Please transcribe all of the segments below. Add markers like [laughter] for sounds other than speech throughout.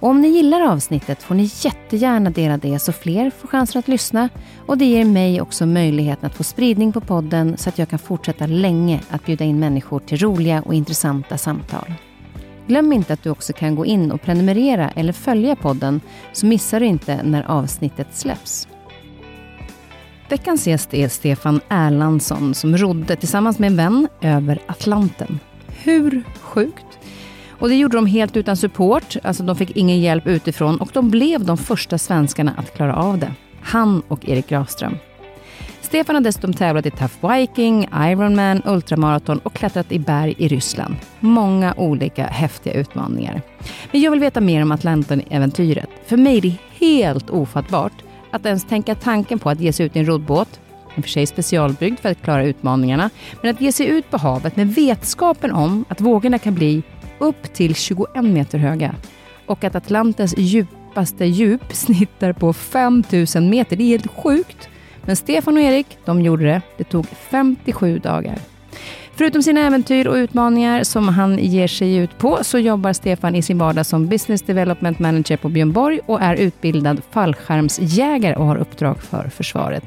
Och om ni gillar avsnittet får ni jättegärna dela det så fler får chansen att lyssna och det ger mig också möjligheten att få spridning på podden så att jag kan fortsätta länge att bjuda in människor till roliga och intressanta samtal. Glöm inte att du också kan gå in och prenumerera eller följa podden så missar du inte när avsnittet släpps. Veckans gäst är Stefan Erlandsson som rodde tillsammans med en vän över Atlanten. Hur sjukt? Och det gjorde de helt utan support, alltså de fick ingen hjälp utifrån och de blev de första svenskarna att klara av det. Han och Erik Grafström. Stefan har dessutom tävlat i Tough Viking, Ironman, ultramaraton och klättrat i berg i Ryssland. Många olika häftiga utmaningar. Men jag vill veta mer om Atlanten-äventyret. För mig är det helt ofattbart att ens tänka tanken på att ge sig ut i en roddbåt, i och för sig specialbyggd för att klara utmaningarna, men att ge sig ut på havet med vetskapen om att vågorna kan bli upp till 21 meter höga och att Atlantens djupaste djup snittar på 5000 meter. Det är helt sjukt. Men Stefan och Erik, de gjorde det. Det tog 57 dagar. Förutom sina äventyr och utmaningar som han ger sig ut på så jobbar Stefan i sin vardag som Business Development Manager på Björn Borg och är utbildad fallskärmsjägare och har uppdrag för försvaret.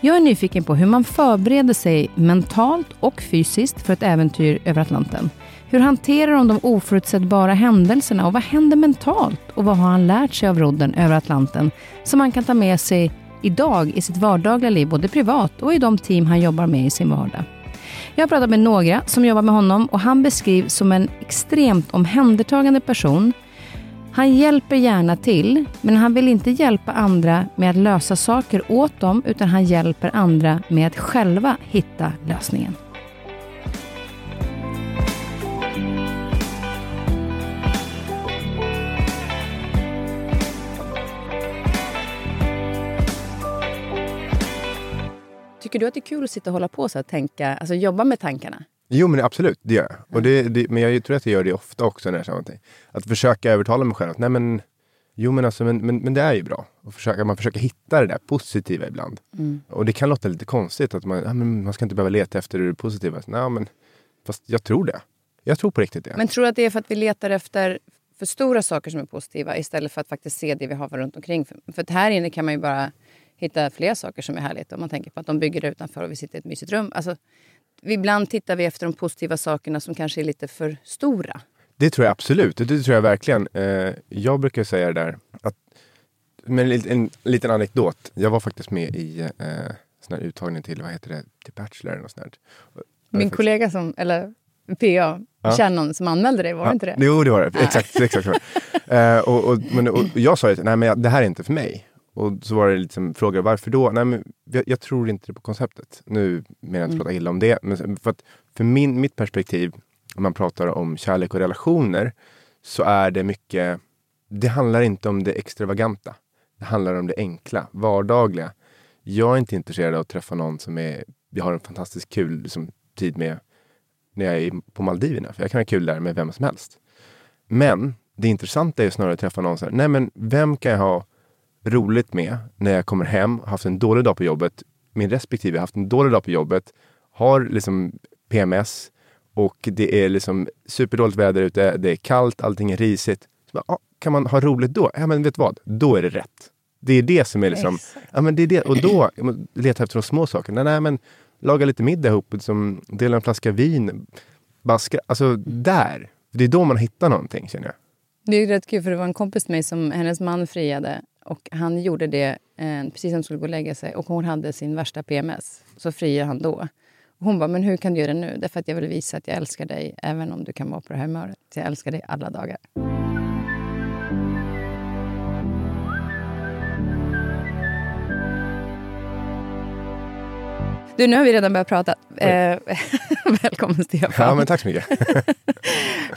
Jag är nyfiken på hur man förbereder sig mentalt och fysiskt för ett äventyr över Atlanten. Hur hanterar de de oförutsägbara händelserna och vad händer mentalt? Och vad har han lärt sig av rodden över Atlanten som han kan ta med sig idag i sitt vardagliga liv, både privat och i de team han jobbar med i sin vardag? Jag har pratat med några som jobbar med honom och han beskrivs som en extremt omhändertagande person. Han hjälper gärna till, men han vill inte hjälpa andra med att lösa saker åt dem, utan han hjälper andra med att själva hitta lösningen. Tycker du att det är kul att sitta och hålla på så och tänka, alltså jobba med tankarna? Jo men absolut, det gör jag. Och det, det, men jag tror att jag gör det ofta också när jag känner någonting. Att försöka övertala mig själv att nej men, jo men alltså men, men, men det är ju bra. Och försöka, man försöker hitta det där positiva ibland. Mm. Och det kan låta lite konstigt att man, ja, men man ska inte behöva leta efter det positiva. Nej, men, fast jag tror det. Jag tror på riktigt det. Men tror du att det är för att vi letar efter för stora saker som är positiva istället för att faktiskt se det vi har runt omkring? För, för här inne kan man ju bara hitta fler saker som är härligt. Om man tänker på att de bygger det utanför och vi sitter i ett mysigt rum. Alltså, ibland tittar vi efter de positiva sakerna som kanske är lite för stora. Det tror jag absolut. Det tror jag verkligen. Eh, jag brukar säga det där. Att, men en, en, liten anekdot. Jag var faktiskt med i eh, sån här uttagning till, vad heter det, till Bachelor och sånt Min kollega som, eller PA, ja. Shannon, som anmälde dig, var ja. det inte det? Jo, det var det. Exakt. exakt. eh, och, och, men, och jag sa att nej, men det här är inte för mig. Och så var det liksom frågor, varför då? Nej, men jag, jag tror inte på konceptet. Nu menar jag inte mm. prata illa om det, men för, att för min, mitt perspektiv, om man pratar om kärlek och relationer, så är det mycket, det handlar inte om det extravaganta. Det handlar om det enkla, vardagliga. Jag är inte intresserad av att träffa någon som är, vi har en fantastiskt kul liksom, tid med när jag är på Maldiverna. För jag kan ha kul där med vem som helst. Men det intressanta är snarare att träffa någon så här, nej men vem kan jag ha roligt med när jag kommer hem, haft en dålig dag på jobbet, min respektive haft en dålig dag på jobbet, har liksom PMS och det är liksom superdåligt väder ute, det är kallt, allting är risigt. Bara, ah, kan man ha roligt då? Ja men vet du vad, då är det rätt. Det är det som är liksom, ja men det är det, och då leta efter de små sakerna. Nej men laga lite middag ihop, liksom, dela en flaska vin, baska, alltså där. Det är då man hittar någonting känner jag. Det är rätt kul för det var en kompis till mig som hennes man friade och han gjorde det eh, precis när hon skulle gå och lägga sig och hon hade sin värsta PMS. Så friade han då. Och hon bara, men hur kan du göra det nu? Därför att jag vill visa att jag älskar dig även om du kan vara på det här humöret. Så jag älskar dig alla dagar. Du, nu har vi redan börjat prata. Eh, [laughs] välkommen Stefan. Ja, men tack så mycket.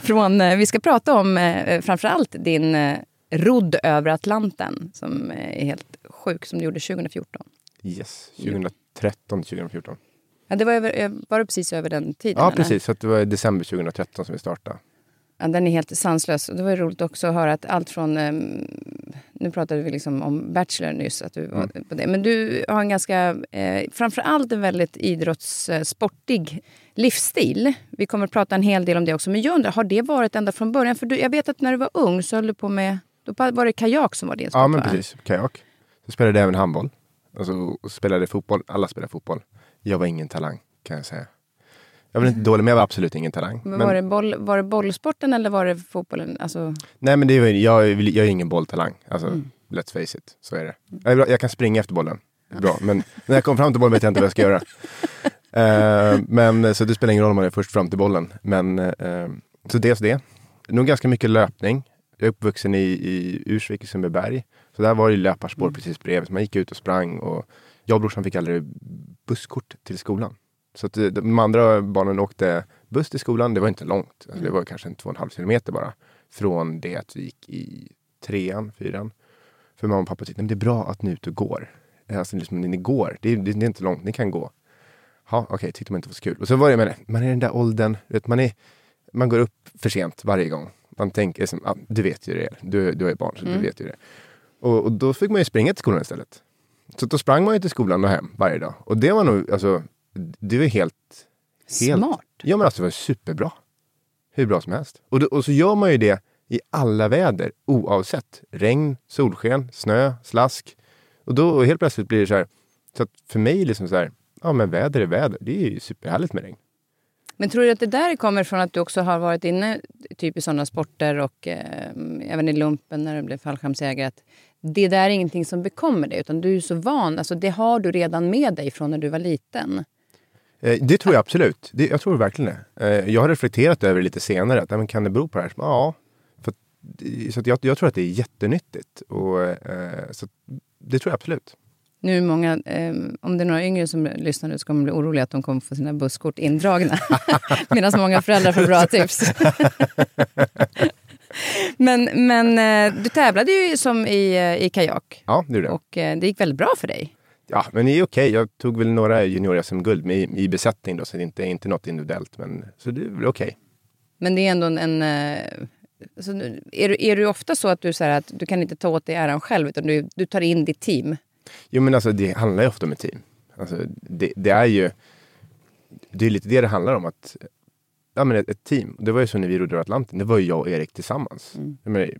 [laughs] Från, eh, vi ska prata om eh, framförallt din eh, rodd över Atlanten som är helt sjuk, som du gjorde 2014. Yes, 2013 2014. Ja, det var, över, eh, var det precis över den tiden? Ja, eller? precis. Så det var i december 2013 som vi startade. Ja, den är helt sanslös. Och det var ju roligt också att höra att allt från... Um, nu pratade vi liksom om Bachelor nyss, att du var Mm. på det. Men du har en ganska, eh, framförallt en väldigt idrottssportig livsstil. Vi kommer att prata en hel del om det också. Men jag undrar, har det varit ända från början? För du, jag vet att när du var ung så höll du på med... Då var det kajak som var din sport, Ja, men va? precis. Kajak. Så spelade jag även handboll. Alltså, och spelade fotboll. Alla spelade fotboll. Jag var ingen talang, kan jag säga. Jag var inte dålig, men jag var absolut ingen talang. Men Men- var, det boll, var det bollsporten eller var det fotbollen? Alltså, Nej, men det var, jag, jag är ingen bolltalang. Alltså, Mm. let's face it. Så är det. Jag, jag kan springa efter bollen. Bra. Men när jag kommer fram till bollen vet jag inte vad jag ska göra. [laughs] Eh, men, så det spelar ingen roll om man är först fram till bollen. Men, eh, så dels det. Nog ganska mycket löpning. Jag är uppvuxen i, i Ursvik i Sundbyberg. Så där var det löparspår precis bredvid. Så man gick ut och sprang. Och jag och brorsan fick aldrig busskort till skolan. Så att eh, de andra barnen åkte buss till skolan. Det var inte långt. Alltså det var kanske en två och en halv kilometer bara. Från det att vi gick i trean, fyran. För mamma och pappa tyckte "Nej, men det är bra att ni är ute och går. Alltså liksom, ni går. Det är, det är inte långt, ni kan gå. Ja, okej, tyckte man inte var så kul. Och så var det det, man är i den där åldern, vet, man, är, man går upp för sent varje gång. Man tänker, liksom, ah, du vet ju det, är. du, du är barn så du vet ju det. Och, och då fick man ju springa till skolan istället. Så då sprang man ju till skolan och hem varje dag. Och det var nog, alltså, det var helt... helt Smart. Ja men alltså det var superbra. Hur bra som helst. Och, då, och så gör man ju det i alla väder oavsett. Regn, solsken, snö, slask. Och då och helt plötsligt blir det så här. Så att för mig liksom så här. Ja men väder är väder. Det är ju superhärligt med regn. Men tror du att det där kommer från att du också har varit inne typ i sådana sporter och eh, även i lumpen när du blev fallskärmsjägare? Att det där är ingenting som bekommer dig utan du är så van. Alltså det har du redan med dig från när du var liten. Eh, det tror jag absolut. Det, jag tror verkligen det. Eh, jag har reflekterat över det lite senare. Att, men kan det bero på det här? Ja. För, att- så att jag, jag tror att det är jättenyttigt. Och, eh, så att, det tror jag absolut. Nu är många, eh, om det är några yngre som lyssnar nu så kommer de bli oroliga att de kommer få sina busskort indragna. [laughs] Medan många föräldrar får bra tips. [laughs] men men eh, du tävlade ju som i, eh, i kajak Ja, det är det. och eh, det gick väldigt bra för dig. Ja, men det är okej. Jag tog väl några junior-SM-guld i, i besättning då, så det är inte, inte något individuellt. Men, så det är väl okej. Men det är ändå en... en eh, är, du, är du ofta så att du, så här, att du kan inte ta åt dig äran själv utan du, du tar in ditt team? Jo, men alltså det handlar ju ofta om ett team. Alltså, det, det är ju... Det är lite det det handlar om. att ja, men ett, ett team. Det var ju så när vi rodde över Atlanten. Det var ju jag och Erik tillsammans. Jag menar,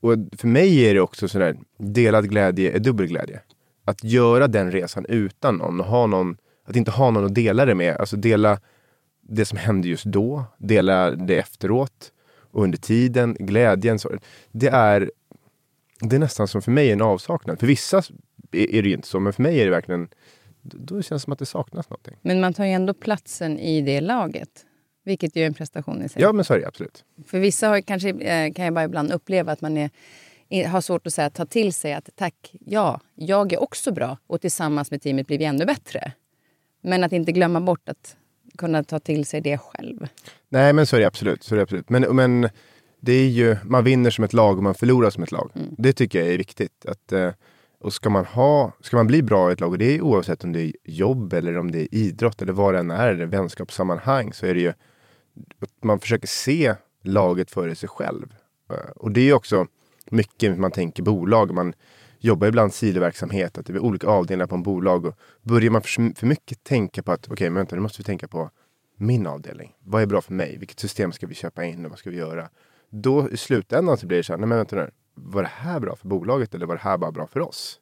och för mig är det också sådär, delad glädje är dubbel glädje. Att göra den resan utan någon och ha någon, att inte ha någon att dela det med. Alltså dela det som hände just då, dela det efteråt och under tiden, glädjen. Så, det är det är nästan som för mig en avsaknad. För vissa är det ju inte så, men för mig är det verkligen... Då känns det som att det saknas någonting. Men man tar ju ändå platsen i det laget. Vilket ju är en prestation i sig. Ja, men så är det absolut. För vissa har, kanske, eh, kan jag bara ibland uppleva att man är, har svårt att säga, ta till sig att tack, ja, jag är också bra och tillsammans med teamet blir vi ännu bättre. Men att inte glömma bort att kunna ta till sig det själv. Nej, men så är det absolut. Så är det absolut. Men, men det är ju, man vinner som ett lag och man förlorar som ett lag. Det tycker jag är viktigt. Att, eh, Och ska man, ha, ska man bli bra i ett lag, och det är oavsett om det är jobb eller om det är idrott eller vad det än är, eller vänskapssammanhang, så är det ju att man försöker se laget före sig själv. Eh, och det är också mycket man tänker bolag. Man jobbar ibland sidoverksamhet, att det är olika avdelningar på en bolag. Och börjar man för, för mycket tänka på att okej, okay, men vänta, nu måste vi tänka på min avdelning. Vad är bra för mig? Vilket system ska vi köpa in och vad ska vi göra? Då i slutändan så blir det så här, nej men vänta nu, var det här bra för bolaget eller var det här bara bra för oss?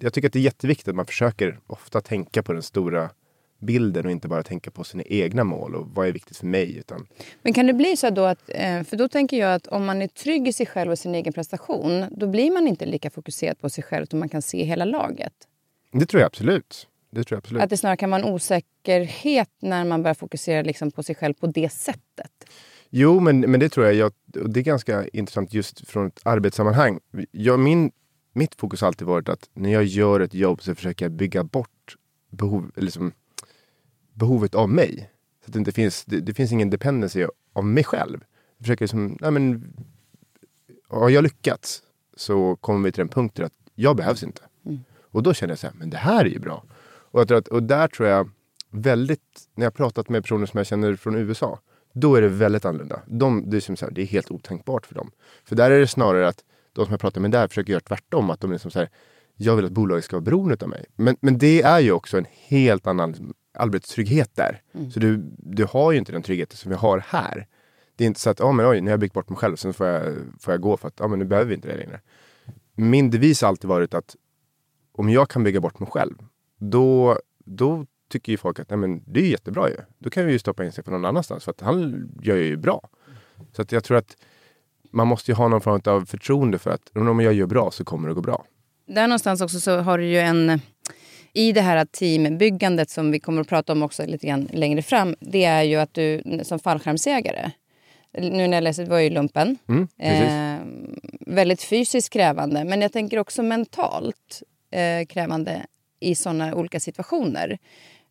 Jag tycker att det är jätteviktigt att man försöker ofta tänka på den stora bilden och inte bara tänka på sina egna mål och vad är viktigt för mig. Utan... Men kan det bli så då att, eh, för då tänker jag att om man är trygg i sig själv och sin egen prestation, då blir man inte lika fokuserad på sig själv utan man kan se hela laget? Det tror jag absolut. Det tror jag absolut. Att det snarare kan vara en osäkerhet när man börjar fokusera liksom på sig själv på det sättet? Jo, men, men det tror jag. jag det är ganska intressant just från ett arbetssammanhang. Jag, min, mitt fokus har alltid varit att när jag gör ett jobb så försöker jag bygga bort behov, liksom, behovet av mig. Så att det, inte finns, det, det finns ingen dependency av mig själv. Jag försöker liksom, nej men, har jag lyckats så kommer vi till den punkten att jag behövs inte. Mm. Och då känner jag så här, men det här är ju bra. Och, att, och där tror jag väldigt, när jag pratat med personer som jag känner från USA, då är det väldigt annorlunda. De, det, är som så här, det är helt otänkbart för dem. För där är det snarare att de som jag pratar med där försöker göra tvärtom. Att de är som så här, jag vill att bolaget ska vara beroende av mig. Men, men det är ju också en helt annan arbetstrygghet där. Mm. Så du, du har ju inte den tryggheten som vi har här. Det är inte så att, ja men oj, nu har jag byggt bort mig själv, sen får jag, får jag gå för att, ja men nu behöver vi inte det längre. Min devis har alltid varit att om jag kan bygga bort mig själv, då, då tycker ju folk att nej, men det är jättebra ju. Då kan vi ju stoppa in sig på någon annanstans för att han gör ju bra. Så att jag tror att man måste ju ha någon form av förtroende för att om jag gör bra så kommer det gå bra. Där någonstans också så har du ju en i det här teambyggandet som vi kommer att prata om också lite grann längre fram. Det är ju att du som fallskärmsjägare nu när jag läser, det var ju lumpen. Mm, eh, väldigt fysiskt krävande, men jag tänker också mentalt eh, krävande i sådana olika situationer.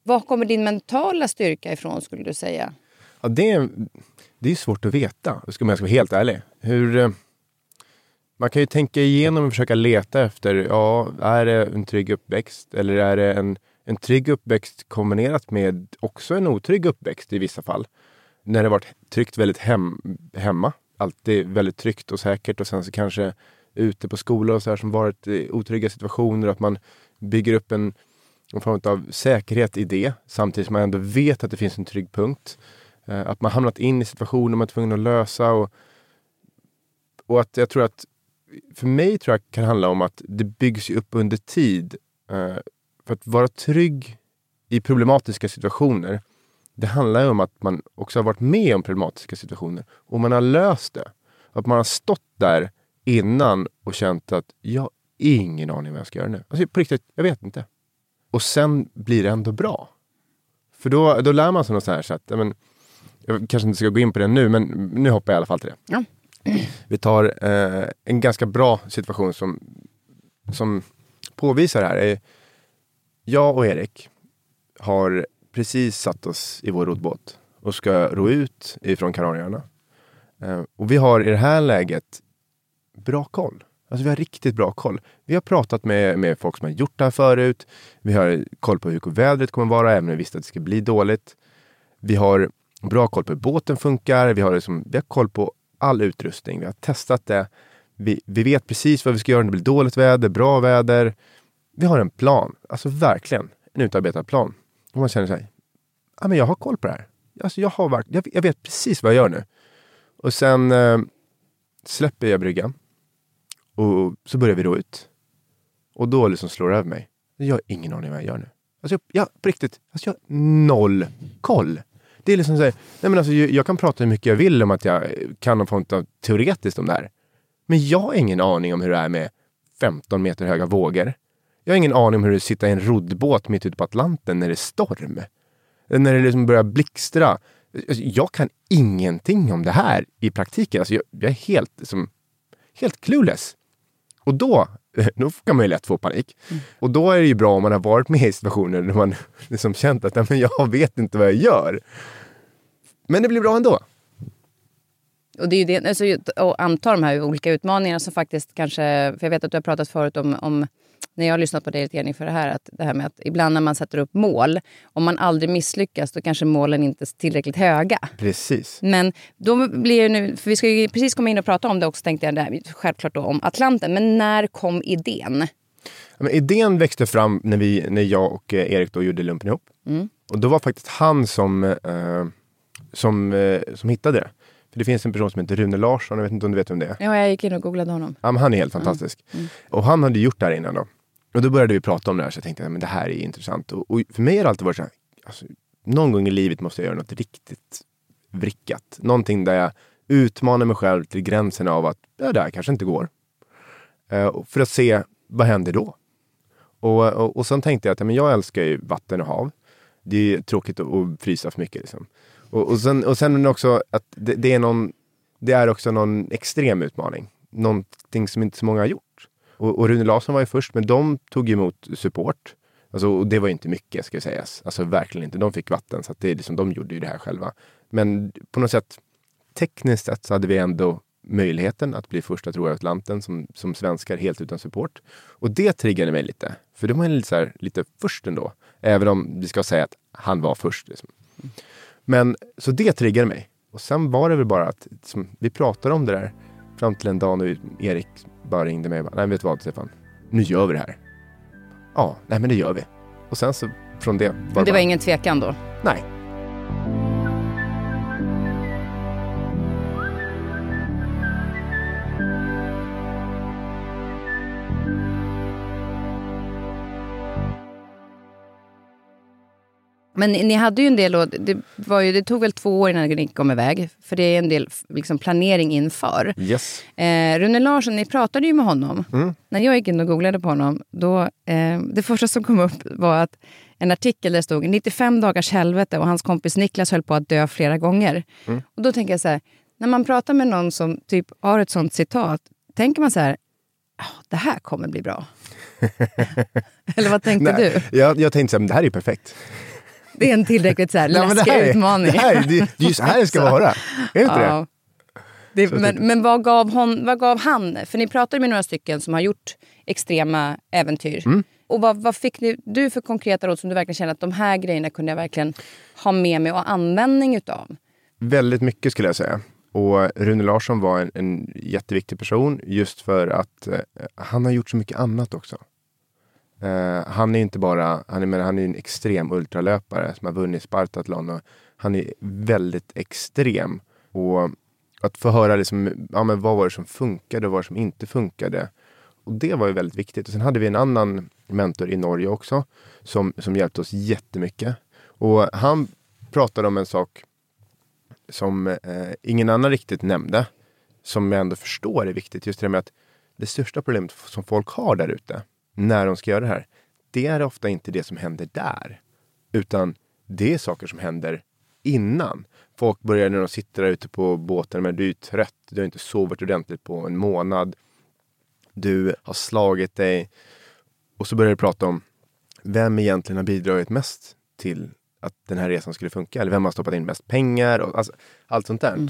Var kommer din mentala styrka ifrån skulle du säga? Ja, det, är, det är svårt att veta, om jag ska vara helt ärlig. Hur, eh, man kan ju tänka igenom och försöka leta efter, ja, är det en trygg uppväxt eller är det en, en trygg uppväxt kombinerat med också en otrygg uppväxt i vissa fall. När det varit tryggt väldigt hem, hemma, alltid väldigt tryggt och säkert och sen så kanske ute på skolor och så här som varit i otrygga situationer, att man bygger upp en någon form av säkerhet i det samtidigt som man ändå vet att det finns en trygg punkt. Eh, att man hamnat in i situationer man är tvungen att lösa. Och, och att jag tror att för mig tror jag kan handla om att det byggs upp under tid. Eh, för att vara trygg i problematiska situationer, det handlar ju om att man också har varit med om problematiska situationer och man har löst det. Att man har stått där innan och känt att jag har ingen aning vad jag ska göra nu. Alltså på riktigt, jag vet inte. Och sen blir det ändå bra. För då, då lär man sig något så här så att, men, jag kanske inte ska gå in på det nu, men nu hoppar jag i alla fall till det. Ja. Vi tar eh, en ganska bra situation som, som påvisar det här. Är, jag och Erik har precis satt oss i vår roddbåt och ska ro ut ifrån Kanarieöarna. Eh, och vi har i det här läget bra koll. Alltså vi har riktigt bra koll. Vi har pratat med, med folk som har gjort det här förut. Vi har koll på hur vädret kommer vara, även om vi visste att det ska bli dåligt. Vi har bra koll på hur båten funkar. Vi har, liksom, vi har koll på all utrustning. Vi har testat det. Vi, vi vet precis vad vi ska göra när det blir dåligt väder, bra väder. Vi har en plan. Alltså verkligen en utarbetad plan. Och man känner sig, ja men jag har koll på det här. Alltså jag, har, jag, jag vet precis vad jag gör nu. Och sen eh, släpper jag bryggan. Och så börjar vi ro ut. Och då liksom slår det över mig. Jag har ingen aning vad jag gör nu. Alltså jag, jag, på riktigt, alltså jag har noll koll. Det är liksom så här, nej men alltså, jag, jag, kan prata hur mycket jag vill om att jag kan någon form av teoretiskt om det här. Men jag har ingen aning om hur det är med 15 meter höga vågor. Jag har ingen aning om hur det är att sitta i en roddbåt mitt ute på Atlanten när det är storm. När det liksom börjar blixtra. Alltså, jag kan ingenting om det här i praktiken. Alltså jag, jag är helt, liksom, helt clueless. Och då, [laughs] då kan man ju lätt få panik. Mm. Och då är det ju bra om man har varit med i situationer där man [laughs] liksom känt att men jag vet inte vad jag gör. Men det blir bra ändå. Och det är ju det, alltså, och anta de här olika utmaningarna som faktiskt kanske... För jag vet att du har pratat förut om, om när jag har lyssnat på dig lite inför det här, att det här med att ibland när man sätter upp mål, om man aldrig misslyckas då kanske målen inte är tillräckligt höga. Precis. Men då blir nu, för vi ska ju precis komma in och prata om det också tänkte jag, där, självklart då om Atlanten. Men när kom idén? Men idén växte fram när, vi, när jag och eh, Erik då gjorde lumpen ihop. Mm. Och då var faktiskt han som, eh, som, eh, som hittade det. För det finns en person som heter Rune Larsson, jag vet inte om du vet vem det är? Ja, jag gick in och googlade honom. Ja, han är helt fantastisk. Mm. Mm. Och han hade gjort det här innan då. Och då började vi prata om det här så jag tänkte att det här är intressant. Och, och, för mig har det alltid varit så här, alltså, någon gång i livet måste jag göra något riktigt vrickat. Någonting där jag utmanar mig själv till gränsen av att ja, det här kanske inte går. Uh, för att se, vad händer då? Och, och, och sen tänkte jag att men jag älskar ju vatten och hav. Det är tråkigt att, att frysa för mycket. Liksom. Och, och, sen, och sen också att det, det, är någon, det är också någon extrem utmaning. Någonting som inte så många har gjort. Och, och Rune Larsson var ju först, men de tog emot support. Alltså, och det var inte mycket ska sägas. Alltså verkligen inte. De fick vatten, så att det är liksom, de gjorde ju det här själva. Men på något sätt, tekniskt sett så hade vi ändå möjligheten att bli första tror jag Atlanten som, som svenskar helt utan support. Och det triggade mig lite. För de var lite, så här, lite först ändå. Även om vi ska säga att han var först. Liksom. Men så det triggade mig. Och sen var det väl bara att liksom, vi pratade om det där fram till en dag när Erik bara ringde mig och bara, nej vet du vad Stefan, nu gör vi det här. Ja, nej men det gör vi. Och sen så från det. Var men det var bara, ingen tvekan då? Nej, Men ni hade ju en del, och det, var ju, det tog väl två år innan ni kom iväg. För det är en del liksom, planering inför. Yes. Eh, Rune Larsson, ni pratade ju med honom. Mm. När jag gick in och googlade på honom, då, eh, det första som kom upp var att en artikel där det stod 95 dagars helvete och hans kompis Niklas höll på att dö flera gånger. Mm. Och då tänker jag så här, när man pratar med någon som typ har ett sånt citat, tänker man så här, oh, det här kommer bli bra. [laughs] Eller vad tänkte Nej, du? Jag, jag tänkte så här, det här är perfekt. Det är en tillräckligt så här läskig det här, utmaning. Det, här, det, det är ju så här det ska [laughs] vara. Är det inte ja. det? det men, men vad, gav hon, vad gav han? För ni pratade med några stycken som har gjort extrema äventyr. Mm. Och vad, vad fick ni, du för konkreta råd som du verkligen känner att de här grejerna kunde jag verkligen ha med mig och användning utav? Väldigt mycket skulle jag säga. Och Rune Larsson var en, en jätteviktig person just för att eh, han har gjort så mycket annat också. Uh, han är inte bara, han är, men han är en extrem ultralöpare som har vunnit Spartathlon och han är väldigt extrem. Och att få höra liksom, ja, men vad var det som funkade och vad var det som inte funkade. Och det var ju väldigt viktigt. Och sen hade vi en annan mentor i Norge också som, som hjälpte oss jättemycket. Och han pratade om en sak som eh, ingen annan riktigt nämnde. Som jag ändå förstår är viktigt. Just det med att det största problemet som folk har där ute när de ska göra det här, det är ofta inte det som händer där. Utan det är saker som händer innan. Folk börjar när de sitter där ute på båten, men du är trött, du har inte sovit ordentligt på en månad. Du har slagit dig. Och så börjar du prata om vem egentligen har bidragit mest till att den här resan skulle funka. Eller vem har stoppat in mest pengar? Och, alltså, allt sånt där. Mm.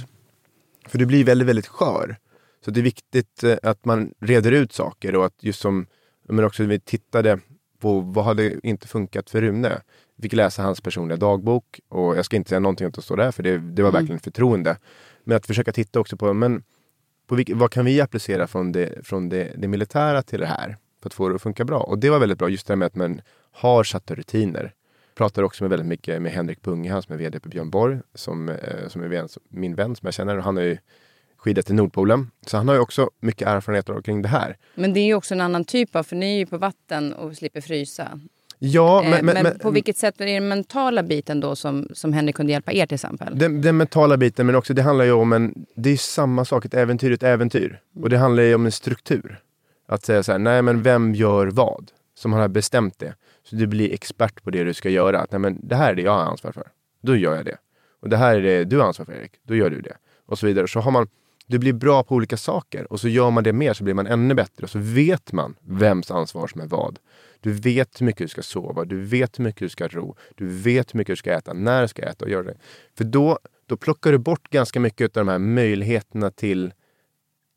För du blir väldigt, väldigt skör. Så det är viktigt eh, att man reder ut saker och att just som men också vi tittade på vad hade inte funkat för Rune. Vi fick läsa hans personliga dagbok och jag ska inte säga någonting om att stå där för det, det var mm. verkligen förtroende. Men att försöka titta också på men, på vilka, vad kan vi applicera från, det, från det, det, militära till det här för att få det att funka bra. Och det var väldigt bra, just det här med att man har satta rutiner. Pratar också med väldigt mycket med Henrik Bunge, som är vd på Björn Borg, som, eh, som är min vän som jag känner. Och han har ju skidat till Nordpolen. Så han har ju också mycket erfarenheter kring det här. Men det är ju också en annan typ av, för ni är ju på vatten och slipper frysa. Ja, eh, men, men, men, på vilket sätt är det den mentala biten då som, som Henrik kunde hjälpa er till exempel? Den, den, mentala biten, men också det handlar ju om en, det är samma sak, ett äventyr är ett äventyr. Och det handlar ju om en struktur. Att säga så här, nej men vem gör vad? Som har bestämt det. Så du blir expert på det du ska göra. Att, nej men det här är det jag har ansvar för. Då gör jag det. Och det här är det du har ansvar för Erik. Då gör du det. Och så vidare. Så har man du blir bra på olika saker och så gör man det mer så blir man ännu bättre och så vet man vems ansvar som är vad. Du vet hur mycket du ska sova, du vet hur mycket du ska ro, du vet hur mycket du ska äta, när du ska äta och göra det. För då då plockar du bort ganska mycket av de här möjligheterna till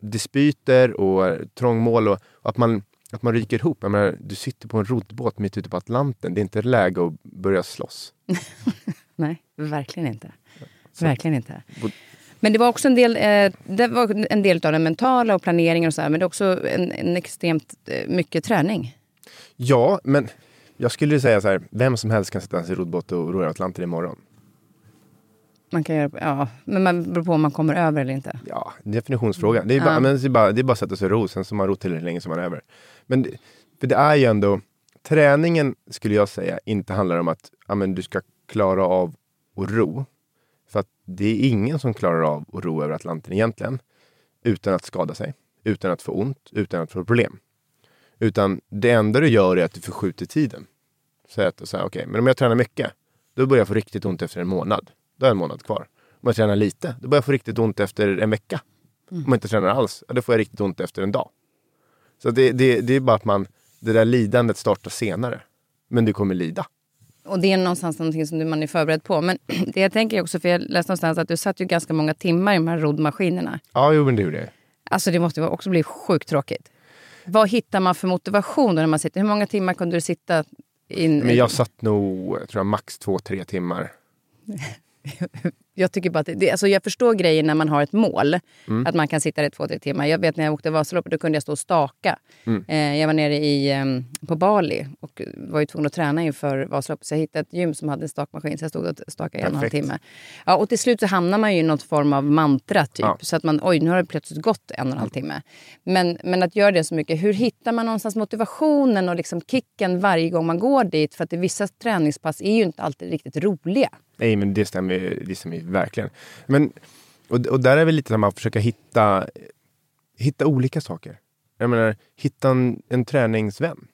dispyter och trångmål och, att, man, att man ryker ihop. Jag menar, du sitter på en roddbåt mitt ute på Atlanten. Det är inte läge att börja slåss. [laughs] Nej, verkligen inte. Verkligen inte. Men det var också en del, eh, det var en del av den mentala och planeringen och så här, men det är också en, en extremt eh, mycket träning. Ja, men jag skulle säga så här, vem som helst kan sätta sig i roddbåt och ro över Atlanten imorgon. Man kan göra, ja, men man beror på om man kommer över eller inte. Ja, definitionsfråga. Det är, bara, Ja. men det är, bara, det är bara att sätta sig och ro, sen så man rott tillräckligt länge som man är över. Men det, för det är ju ändå, träningen skulle jag säga inte handlar om att ja, men du ska klara av att ro. Det är ingen som klarar av att ro över Atlanten egentligen. Utan att skada sig, utan att få ont, utan att få problem. Utan det enda du gör är att du förskjuter tiden. Säg att så här, okej, men om jag tränar mycket, då börjar jag få riktigt ont efter en månad. Då är en månad kvar. Om jag tränar lite, då börjar jag få riktigt ont efter en vecka. Om jag inte tränar alls, då får jag riktigt ont efter en dag. Så det, det, det är bara att man, det där lidandet startar senare. Men du kommer lida. Och det är någonstans någonting som man är förberedd på. Men [clears throat] det jag tänker också, för jag läste någonstans att du satt ju ganska många timmar i de här roddmaskinerna. Ja, jo, men det gjorde jag. Alltså det måste också bli sjukt tråkigt. Vad hittar man för motivation då när man sitter? Hur många timmar kunde du sitta in? Men jag satt nog, jag tror jag, max två, tre timmar. [laughs] Jag tycker bara att det, alltså jag förstår grejen när man har ett mål. Mm. Att man kan sitta där i två, tre timmar. Jag vet när jag åkte Vasaloppet, då kunde jag stå och staka. Mm. Eh, jag var nere i, eh, på Bali och var ju tvungen att träna inför Vasaloppet. Så jag hittade ett gym som hade en stakmaskin, så jag stod och stakade i en och en halv timme. Ja, och till slut så hamnar man ju i något form av mantra, typ. Ja. Så att man, oj, nu har det plötsligt gått en och en halv timme. Men, men att göra det så mycket, hur hittar man någonstans motivationen och liksom kicken varje gång man går dit? För att vissa träningspass är ju inte alltid riktigt roliga. Nej, men det stämmer, ju- det stämmer verkligen. Men, och, och där är väl lite som att försöka hitta, hitta olika saker. Jag menar, hitta en, en träningsvän.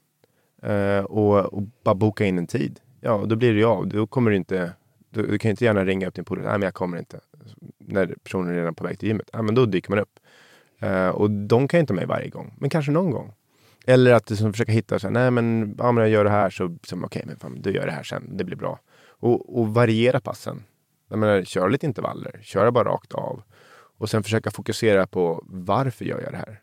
Eh, och, och bara boka in en tid. Ja, då blir det ju av. Då kommer du inte... Du, du kan ju inte gärna ringa upp din polare. Nej, men jag kommer inte. När personen är redan på väg till gymmet. Ja, men då dyker man upp. Eh, och de kan ju inte med varje gång. Men kanske någon gång. Eller att du försöka hitta så här, nej men om jag gör det här så, så okej, men fan, du gör det här sen, det blir bra. Och, och variera passen. Jag menar, kör lite intervaller, kör bara rakt av. Och sen försöka fokusera på varför gör jag det här?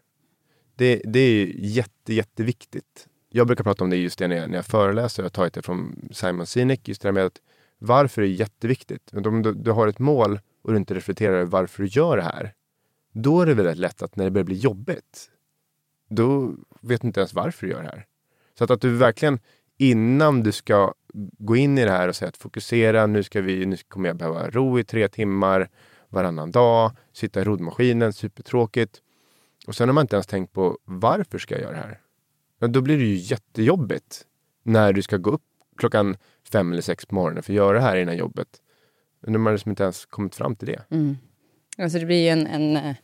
Det, det är jätte, jätteviktigt. Jag brukar prata om det just det när jag, när jag föreläser. Jag har tagit det från Simon Sinek. Just det där med att varför är jätteviktigt. Om du, du har ett mål och du inte reflekterar över varför du gör det här. Då är det väldigt lätt att när det börjar bli jobbigt. Då vet du inte ens varför du gör det här. Så att, att du verkligen innan du ska gå in i det här och säga att fokusera, nu, ska vi, nu kommer jag behöva ro i tre timmar varannan dag, sitta i roddmaskinen, supertråkigt. Och sen har man inte ens tänkt på varför ska jag göra det här? Men då blir det ju jättejobbigt när du ska gå upp klockan fem eller sex på morgonen för att göra det här innan jobbet. Men de har liksom inte ens kommit fram till det. Mm. Alltså det blir ju en... en eh,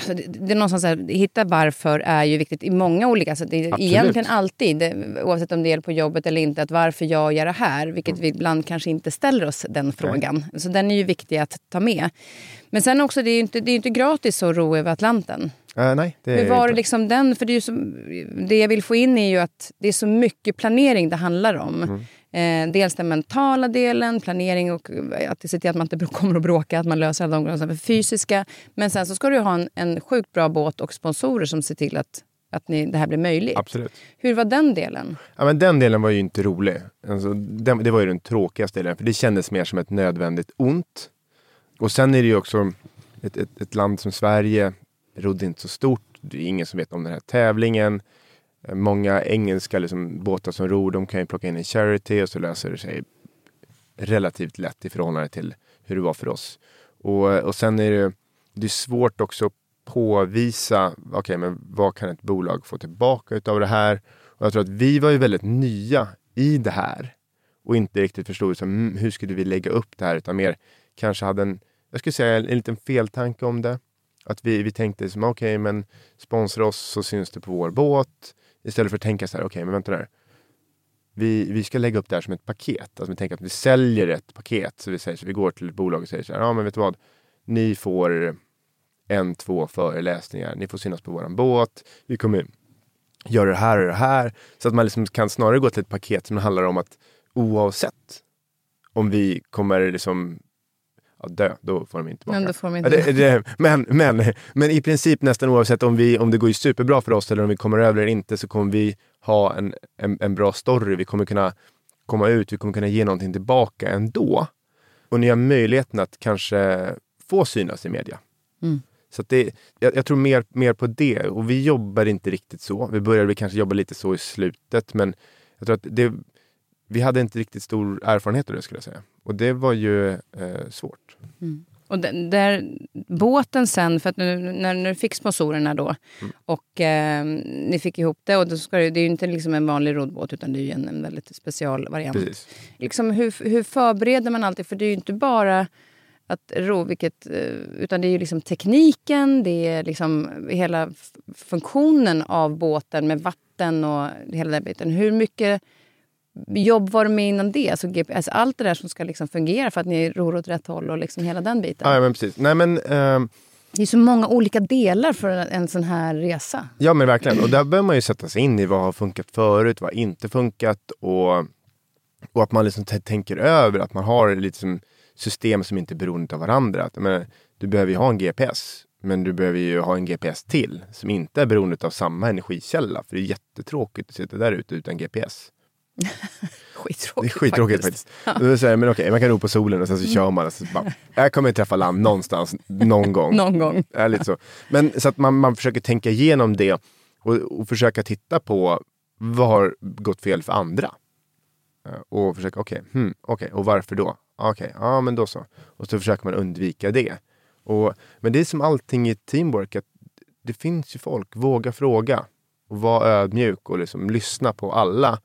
alltså det, det är någonstans här, hitta varför är ju viktigt i många olika... Alltså är Absolut. egentligen alltid, det, oavsett om det är på jobbet eller inte, att varför jag gör det här. Vilket vi ibland kanske inte ställer oss den frågan. Så den är ju viktig att ta med. Men sen också, det är ju inte, det är inte gratis att ro över Atlanten. Äh, nej, det Hur var det liksom den? För det, är ju så, det jag vill få in är ju att det är så mycket planering det handlar om. Mm. Eh, dels den mentala delen, planering och eh, att se till att man inte [laughs] kommer att bråka, att man löser alla de som är fysiska. Men sen så ska du ha en, en sjukt bra båt och sponsorer som ser till att, att ni, det här blir möjligt. Absolut. Hur var den delen? Ja, men den delen var ju inte rolig. Alltså, den, det var ju den tråkigaste delen, för det kändes mer som ett nödvändigt ont. Och sen är det ju också ett, ett, ett land som Sverige, rodde inte så stort. Det är ingen som vet om den här tävlingen. Många engelska liksom, båtar som ror, de kan ju plocka in en charity och så löser det sig relativt lätt i förhållande till hur det var för oss. Och, och sen är det, det är svårt också att påvisa, okej men vad kan ett bolag få tillbaka utav det här? Och jag tror att vi var ju väldigt nya i det här och inte riktigt förstod liksom, hur skulle vi lägga upp det här utan mer kanske hade en, jag skulle säga en, en liten feltanke om det. Att vi, vi tänkte som okej men sponsra oss så syns det på vår båt. Istället för att tänka så här, okej men vänta där. Vi, vi ska lägga upp det här som ett paket. Alltså vi tänker att vi säljer ett paket. Så vi säger så vi går till ett bolag och säger så här, ja men vet du vad? Ni får en, två föreläsningar. Ni får synas på våran båt. Vi kommer göra det här och det här. Så att man liksom kan snarare gå till ett paket som handlar om att oavsett om vi kommer liksom ja, dö, då får de inte tillbaka. Men då får de inte det, det, men, men, men i princip nästan oavsett om, vi, om det går superbra för oss eller om vi kommer över eller inte så kommer vi ha en, en, en bra story. Vi kommer kunna komma ut, vi kommer kunna ge någonting tillbaka ändå. Och ni har möjligheten att kanske få synas i media. Mm. Så det, jag, jag tror mer, mer på det. Och vi jobbar inte riktigt så. Vi började kanske jobba lite så i slutet men jag tror att det, vi hade inte riktigt stor erfarenhet av det skulle jag säga. Och det var ju eh, svårt. Och den, där båten sen, för att nu, när, du fick sponsorerna då Mm. och eh, ni fick ihop det och då ska det, det är ju inte liksom en vanlig roddbåt utan det är en, en väldigt specialvariant. Precis. Liksom, hur, hur förbereder man alltid? För det är ju inte bara att ro, vilket, eh, utan det är ju liksom tekniken, det är liksom hela funktionen av båten med vatten och hela den biten. Hur mycket jobb var det med innan det? Alltså, GPS, allt det där som ska liksom fungera för att ni ror åt rätt håll och liksom hela den biten. Ja, men precis. Nej, men, ehm, Det är så många olika delar för en, sån här resa. Ja men verkligen. Och där behöver man ju sätta sig in i vad har funkat förut, vad har inte funkat och, och att man liksom tänker över att man har lite som system som inte är beroende av varandra. Att, menar, du behöver ju ha en GPS, men du behöver ju ha en GPS till som inte är beroende av samma energikälla. För det är jättetråkigt att sitta där ute utan GPS. [laughs] Skittråkigt, skittråkigt faktiskt. Jag säga, men okej, man kan ro på solen och sen så kör man och så bara, jag kommer träffa land någonstans någon [laughs] gång. Någon gång. är lite så. Men så att man, man försöker tänka igenom det och, och försöka titta på vad har gått fel för andra. Eh, Och försöka, okej, hmm, okej, och varför då? Okej, ja men då så. Och så försöker man undvika det. Och, men det är som allting i teamwork, att det finns ju folk, våga fråga. Och vara ödmjuk och liksom lyssna på alla.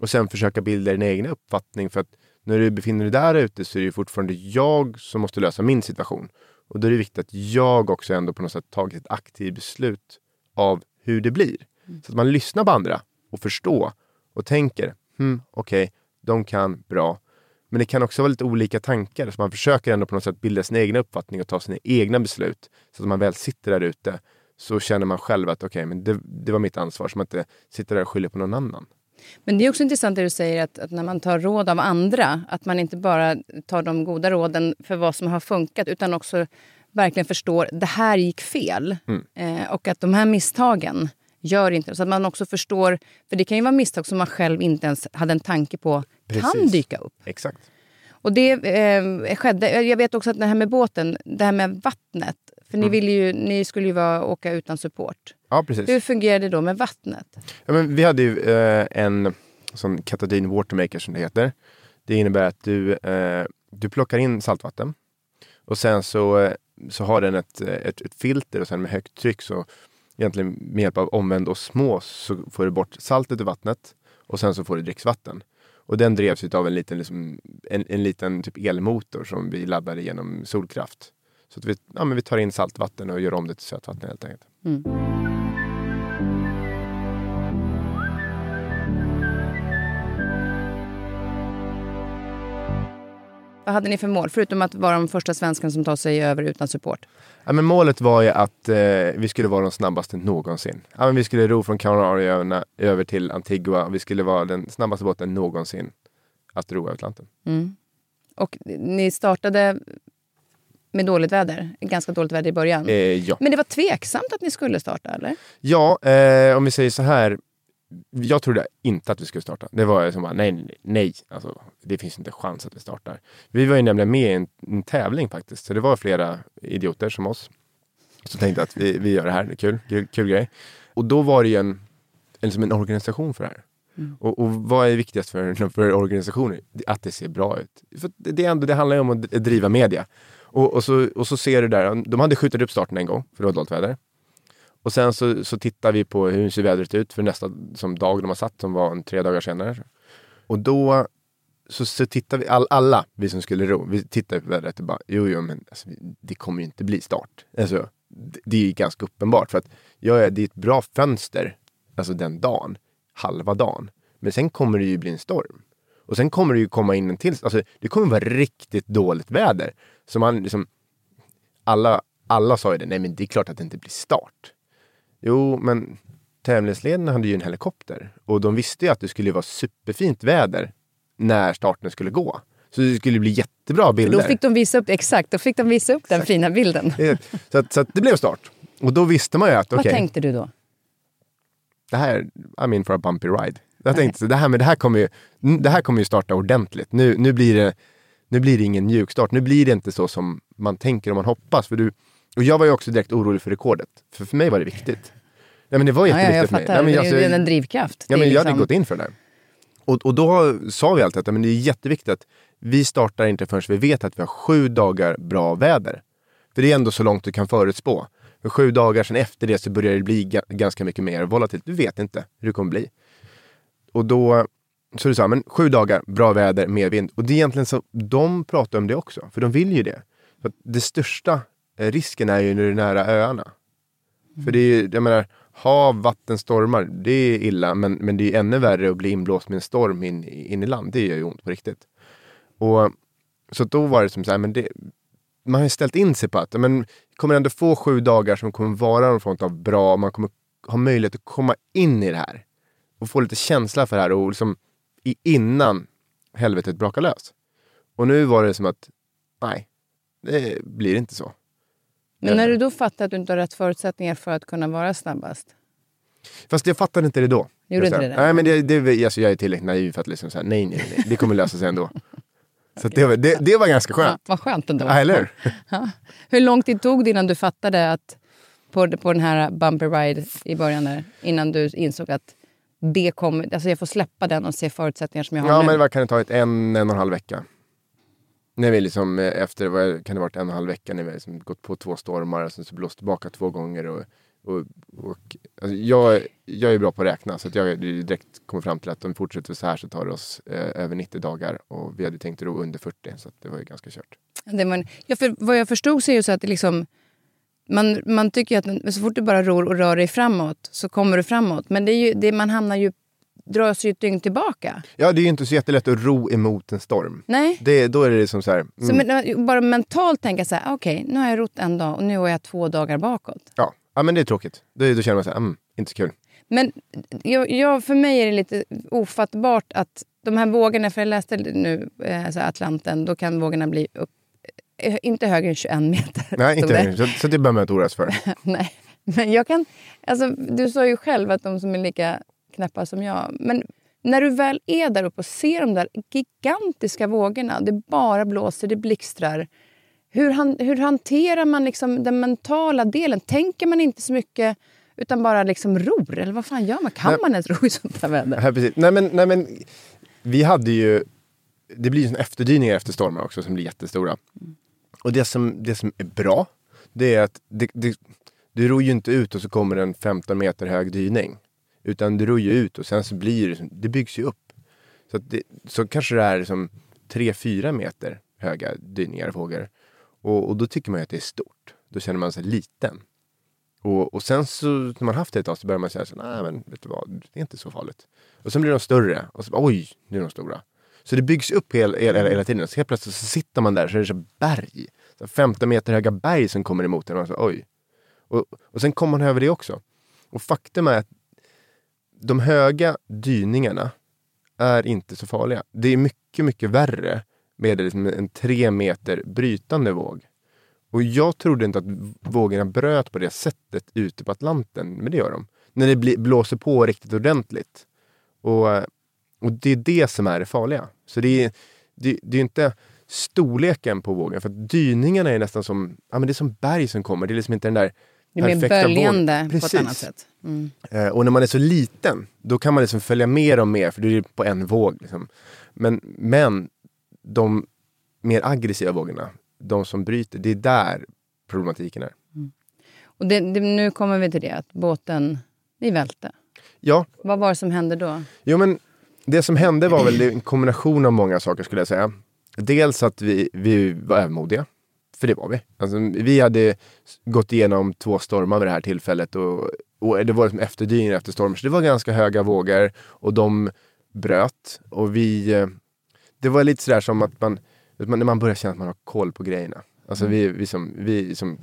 Och sen försöka bilda din egen uppfattning. För att när du befinner dig där ute så är det fortfarande jag som måste lösa min situation. Och då är det viktigt att jag också ändå på något sätt tagit ett aktivt beslut av hur det blir. Så att man lyssnar på andra och förstår och tänker, hmm, okej, de kan bra. Men det kan också vara lite olika tankar, så man försöker ändå på något sätt bilda sin egen uppfattning och ta sina egna beslut. Så att man väl sitter där ute så känner man själv att okej, men det, det var mitt ansvar, så man inte sitter där och skyller på någon annan. Men det är också intressant det du säger att, att när man tar råd av andra, att man inte bara tar de goda råden för vad som har funkat utan också verkligen förstår det här gick fel. Eh, och att de här misstagen gör inte Så att man också förstår, för det kan ju vara misstag som man själv inte ens hade en tanke på kan Precis. dyka upp. Exakt. Och det eh, skedde. Jag vet också att det här med båten, det här med vattnet. För ni, ville ju, ni skulle ju vara, åka utan support. Ja, precis. Hur fungerade det då med vattnet? Ja, men vi hade ju eh, en sån Katadyn Watermaker som det heter. Det innebär att du, eh, du plockar in saltvatten och sen så, eh, så har den ett, ett, ett filter och sen med högt tryck så egentligen med hjälp av omvänd osmos så får du bort saltet ur vattnet och sen så får du dricksvatten. Och den drevs av en liten, liksom, en, en liten typ elmotor som vi laddade genom solkraft. Så att vi, ja, men vi tar in saltvatten och gör om det till sötvatten helt enkelt. Vad hade ni för mål? Förutom att vara de första svenskarna som tar sig över utan support. Ja, men målet var ju att eh, vi skulle vara de snabbaste någonsin. Ja, men vi skulle ro från Kanarieöarna över till Antigua. Vi skulle vara den snabbaste båten någonsin att ro över Atlanten. Och ni startade med dåligt väder. Ganska dåligt väder i början. Eh, ja, Men det var tveksamt att ni skulle starta, eller? ja eh, om vi säger så här. Jag trodde inte att vi skulle starta. Det var som bara, nej, nej, nej. Alltså, det finns inte chans att vi startar. Vi var ju nämligen med i en, en tävling faktiskt. Så det var flera idioter som oss. Som tänkte att vi, vi gör det här, det är kul, kul, kul grej. Och då var det ju en, en, som en organisation för det här. Och, och vad är viktigast för, [laughs] för organisationer? Att det ser bra ut. För det, är ändå, det handlar ju om att driva media. Och, och, så, och så ser du där, de hade skjutit upp starten en gång, för det var dåligt väder. Och sen så, så tittar vi på hur ser vädret ut för nästa som dag de har satt, som var en tre dagar senare. Och då så, så tittar vi, all, alla vi som skulle ro, vi tittar på vädret och bara, jo, jo, men alltså, det kommer ju inte bli start. Alltså, det, det är ju ganska uppenbart för att ja, det är ett bra fönster, alltså den dagen, halva dagen. Men sen kommer det ju bli en storm. Och sen kommer det ju komma in en till, alltså det kommer vara riktigt dåligt väder. Så man liksom, alla, alla sa ju det, nej men det är klart att det inte blir start. Jo, men tävlingsledarna hade ju en helikopter och de visste ju att det skulle vara superfint väder när starten skulle gå. Så det skulle bli jättebra bilder. Då fick de visa upp, exakt, då fick de visa upp den fina bilden. så, att, så att det blev start. Och då visste man ju att Vad tänkte du då? det här, I'm in for a bumpy ride. Jag tänkte så det här, men det här kommer ju, det här kommer ju starta ordentligt. Nu, nu, blir det, nu blir det ingen mjukstart. Nu blir det inte så som man tänker och man hoppas. För du, och jag var ju också direkt orolig för rekordet. För för mig var det viktigt. Ja, men det var Ja, ja, jätteviktigt jag för mig. fattar. Ja, men det alltså, är ju en drivkraft. Ja, Det är men jag hade liksom- gått in för det där. Och, och då sa vi alltid att men det är jätteviktigt att vi startar inte förrän vi vet att vi har sju dagar bra väder. För det är ändå så långt du kan förutspå. För sju dagar sen efter det så börjar det bli ga- ganska mycket mer volatilt. Du vet inte hur det kommer bli. Och då så du sa, men sju dagar, bra väder, mer vind. Och det är egentligen så, de pratar om det också, för de vill ju det. För att det största Eh, risken är ju när du är nära öarna. För det är ju, jag menar, hav, vatten, stormar, det är illa, men, men det är ännu värre att bli inblåst med en storm in, in i land. Det gör ju ont på riktigt. Och, så då var det som så här, men det, man har ju ställt in sig på att men, kommer ändå få sju dagar som kommer vara någon form av bra, man kommer ha möjlighet att komma in i det här. Och få lite känsla för det här och liksom innan helvetet brakar lös. Och nu var det som att, nej, det blir inte så. Men när du då fattar att du inte har rätt förutsättningar för att kunna vara snabbast? Fast jag fattade inte det då. Gjorde inte det? Nej, men det, det, alltså, jag är tillräckligt naiv för att liksom säga nej, nej, nej, det kommer lösa sig ändå. [laughs] Så det, var, det, det var ganska Ja, skönt. vad skönt ändå. Ja, eller [laughs] hur? Hur lång tid tog det innan du fattade att på, på den här bumpy ride i början där, innan du insåg att det kommer, alltså jag får släppa den och se förutsättningar som jag har Ja, nu? men vad kan det ta? Ett en, en och en halv vecka. När vi liksom eh, efter, vad kan det varit, en och en halv vecka när vi liksom gått på två stormar och sen så blåst tillbaka två gånger. Och, och, och, alltså jag, jag är bra på att räkna så att jag direkt kommer fram till att om vi fortsätter så här så tar det oss eh, över 90 dagar och vi hade tänkt ro under 40 så att det var ju ganska kört. Det man, ja, för vad jag förstod så är det så att liksom, man, man tycker att så fort du bara ror och rör dig framåt så kommer du framåt. Men det är ju, det, man hamnar ju, dras ju ett dygn tillbaka. Ja, det är ju inte så jättelätt att ro emot en storm. Nej. Det, då är det som så här, mm, Så men, bara mentalt tänka så här, okej, nu har jag rott en dag och nu är jag två dagar bakåt. ja. ja, men det är tråkigt. Då, då känner man så här, mm, inte så kul. Men jag, jag, för mig är det lite ofattbart att de här vågorna, för jag läste nu så här Atlanten, då kan vågorna bli upp, eh, inte högre än 21 meter. Nej, inte det. så, så det behöver man inte oroa sig för. [laughs] Nej, men jag kan... Alltså, du sa ju själv att de som är lika knäppa som jag. Men när du väl är där uppe och ser de där gigantiska vågorna, det bara blåser, det blixtrar. Hur, han, hur hanterar man liksom den mentala delen? Tänker man inte så mycket utan bara liksom ror? Eller vad fan gör man? Kan Nej. man ens ro i sånt här väder? Ja, precis. Nej, men, nej, men vi hade ju... Det blir ju efterdyningar efter stormar också som blir jättestora. Och det som, det som är bra, det är att det, det, du ror ju inte ut och så kommer en 15 meter hög dyning. Utan det ror ju ut och sen så blir det, det byggs ju upp. Så, att det, så kanske det är liksom som 3-4 meter höga dyningar, vågor. Och, och då tycker man ju att det är stort. Då känner man sig liten. Och, och sen så när man haft det ett tag så börjar man säga så nej men vet du vad, det är inte så farligt. Och sen blir de större och så oj, nu är de stora. Så det byggs upp hela, hela, hela tiden. Så helt plötsligt så sitter man där så är det så berg. Så 15 meter höga berg som kommer emot en och så oj. Och, och sen kommer man över det också. Och faktum är att de höga dyningarna är inte så farliga. Det är mycket, mycket värre med liksom en tre meter brytande våg. Och jag trodde inte att vågorna bröt på det sättet ute på Atlanten, men det gör de. När det blåser på riktigt ordentligt. Och, och det är det som är det farliga. Så det är, det, det är inte storleken på vågen, för att dyningarna är nästan som, ja, men det är som berg som kommer. Det är liksom inte den där det är mer böljande på ett annat sätt. Mm. Eh, och när man är så liten, då kan man liksom följa mer och mer, för då är på en våg. Liksom. Men, men de mer aggressiva vågorna, de som bryter, det är där problematiken är. Och det, det, nu kommer vi till det, att båten, vi välte. Ja, Vad var det som hände då? jo men det som hände var väl en kombination av många saker skulle jag säga. Dels att vi, vi var övermodiga. För det var vi. Alltså, vi hade gått igenom två stormar vid det här tillfället och, och det var liksom efterdyningar efter stormar. Så det var ganska höga vågor och de bröt. Och vi... eh, Det var lite sådär som att man, när man börjar känna att man har koll på grejerna. Alltså vi, vi som, vi som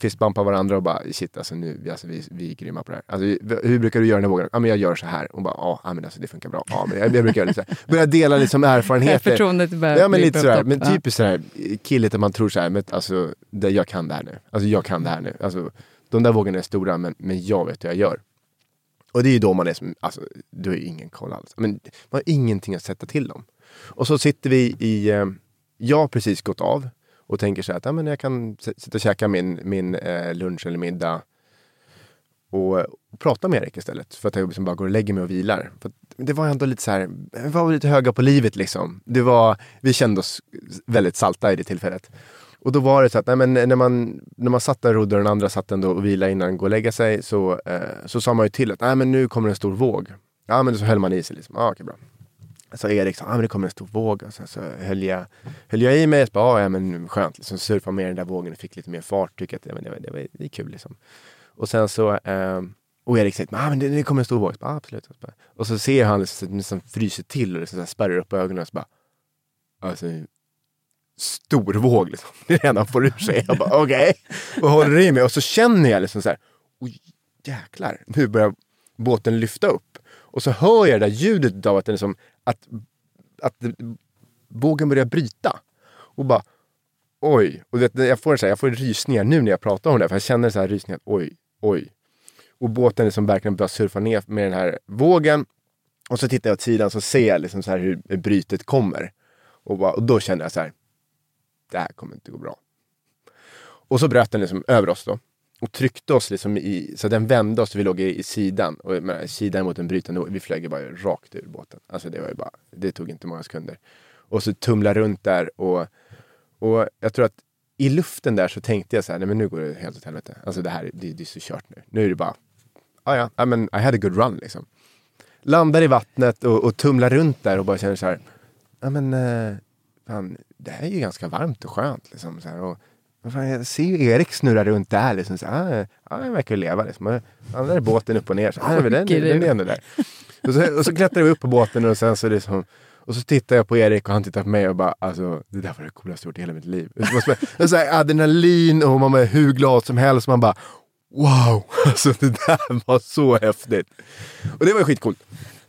fistbumpar varandra och bara shit alltså nu, alltså, vi, vi är grymma på det här. Alltså, hur brukar du göra den här vågen? Ja men jag gör så här. Och bara ja ah, men alltså det funkar bra. Ja, men jag, jag brukar göra lite så här. Börja dela liksom [laughs] erfarenheter. Förtroendet börjar Ja men lite sådär, men typiskt sådär killigt att man tror såhär, men alltså det, jag kan det här nu. Alltså jag kan det här nu. Alltså de där vågorna är stora men, men jag vet hur jag gör. Och det är ju då man är som, alltså du har ju ingen koll alls. Men man har ingenting att sätta till dem. Och så sitter vi i, eh, jag har precis gått av och tänker så här att ja, men jag kan sitta och käka min, min eh, lunch eller middag och, och prata med Erik istället. För att jag liksom bara går och lägger mig och vilar. För att det var ändå lite så här, vi var lite höga på livet liksom. Det var, vi kände oss väldigt salta i det tillfället. Och då var det så att nej, men när, man, när man satt där och rodde och den andra satt ändå och vilade innan gå och lägga sig så, eh, så sa man ju till att nej, men nu kommer en stor våg. Ja men så höll man i sig liksom. Ah, okay, bra. Så Erik liksom, sa, ah, men det kommer en stor våg. Och sen så höll jag, höll jag i mig. Och bara, ah, ja men skönt. Liksom, surfa med den där vågen och fick lite mer fart. Tycker att ja, men det, var, det, var, det är kul liksom. Och sen så, eh, och Erik säger, ah, men det, det kommer en stor våg. Så bara, ah, absolut. Och så, bara, och så ser han liksom, liksom fryser till och liksom, så här spärrar upp ögonen och så bara, alltså stor våg liksom. [laughs] Det är det enda han får ur sig. Jag bara okej. Okay. Och håller i mig och så känner jag liksom så här, oj jäklar, nu börjar båten lyfta upp. Och så hör jag det där ljudet av att, den liksom, att, att vågen börjar bryta. Och bara oj. Och det, jag, får så här, jag får rysningar nu när jag pratar om det. För jag känner så här rysningar, oj, oj. Och båten liksom verkligen börjar surfa ner med den här vågen. Och så tittar jag åt sidan så ser jag liksom så här hur brytet kommer. Och, bara, och då känner jag så här, det här kommer inte gå bra. Och så bröt den liksom över oss då. Och tryckte oss liksom i, så den vände oss, vi låg i, i sidan. Och menar, sidan mot en brytande vi flög ju bara rakt ur båten. Alltså det var ju bara, det tog inte många sekunder. Och så tumla runt där och, och jag tror att i luften där så tänkte jag så här, nej men nu går det helt åt helvete. Alltså det här, det, det är så kört nu. Nu är det bara, ah, ja, I, mean, I had a good run liksom. Landar i vattnet och, och tumlar runt där och bara känner så här, ja men eh, fan, det här är ju ganska varmt och skönt. Liksom, så här, och, fan, jag ser ju Erik snurra runt där. Liksom, så, ah, ja, han verkar ju leva. Liksom. Ja, där är båten upp och ner. Så, ah, [laughs] den, den du. är ändå där. Och så, och så klättrar vi upp på båten och sen så är det som, och så tittar jag på Erik och han tittar på mig och bara alltså det där var det coolaste jag gjort i hela mitt liv. Var så- är så här, adrenalin och man är hur glad som helst. Man bara wow, [laughs] alltså det där var så häftigt. Och det var skitcoolt.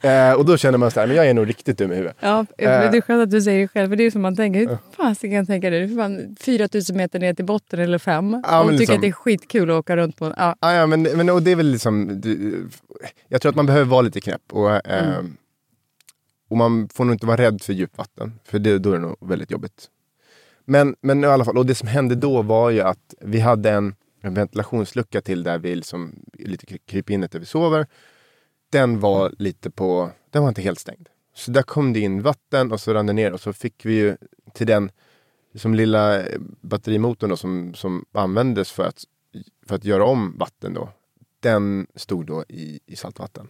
Eh, och då känner man så här, men jag är nog riktigt dum i huvudet. Ja, Eh. det är skönt att du säger det själv. För det är som man tänker, hur fan ska jag tänka det? Det är fan 4000 meter ner till botten eller fem. Ja, och tycker liksom- att det är skitkul att åka runt på. Ja. Ah, ja, men, men och det är väl liksom, jag tror att man behöver vara lite knäpp. Och, eh, och man får nog inte vara rädd för djupvatten, för det, då är det nog väldigt jobbigt. Men, men i alla fall, och det som hände då var ju att vi hade en, en ventilationslucka till där vi liksom, lite kry- krypinnet där vi sover. Den var lite på, den var inte helt stängd. Så där kom det in vatten och så rann det ner och så fick vi ju till den liksom lilla eh, batterimotorn då, som, som användes för att, för att göra om vatten då. Den stod då i, i saltvatten.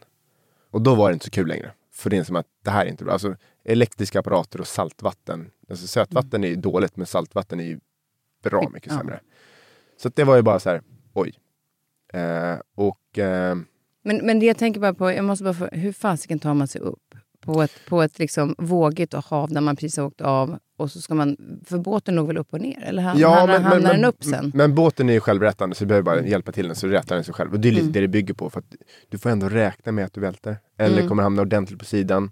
Och då var det inte så kul längre. För det är som att det här är inte bra. Alltså elektriska apparater och saltvatten. Alltså sötvatten är ju dåligt men saltvatten är ju bra mycket Ja. sämre. Så att det var ju bara så här, oj. Eh, och eh, Men, men det jag tänker bara på, jag måste bara få, hur fasiken tar man sig upp? På ett, på ett liksom vågigt hav där man precis har åkt av och så ska man, för båten låg väl upp och ner? Eller hamnar, hamnar, hamnar den upp sen? Men båten är ju självrätande så du behöver bara hjälpa till den så rätar den sig själv. Och det är lite Mm. det det bygger på. För du får ändå räkna med att du välter. Eller Mm. kommer hamna ordentligt på sidan.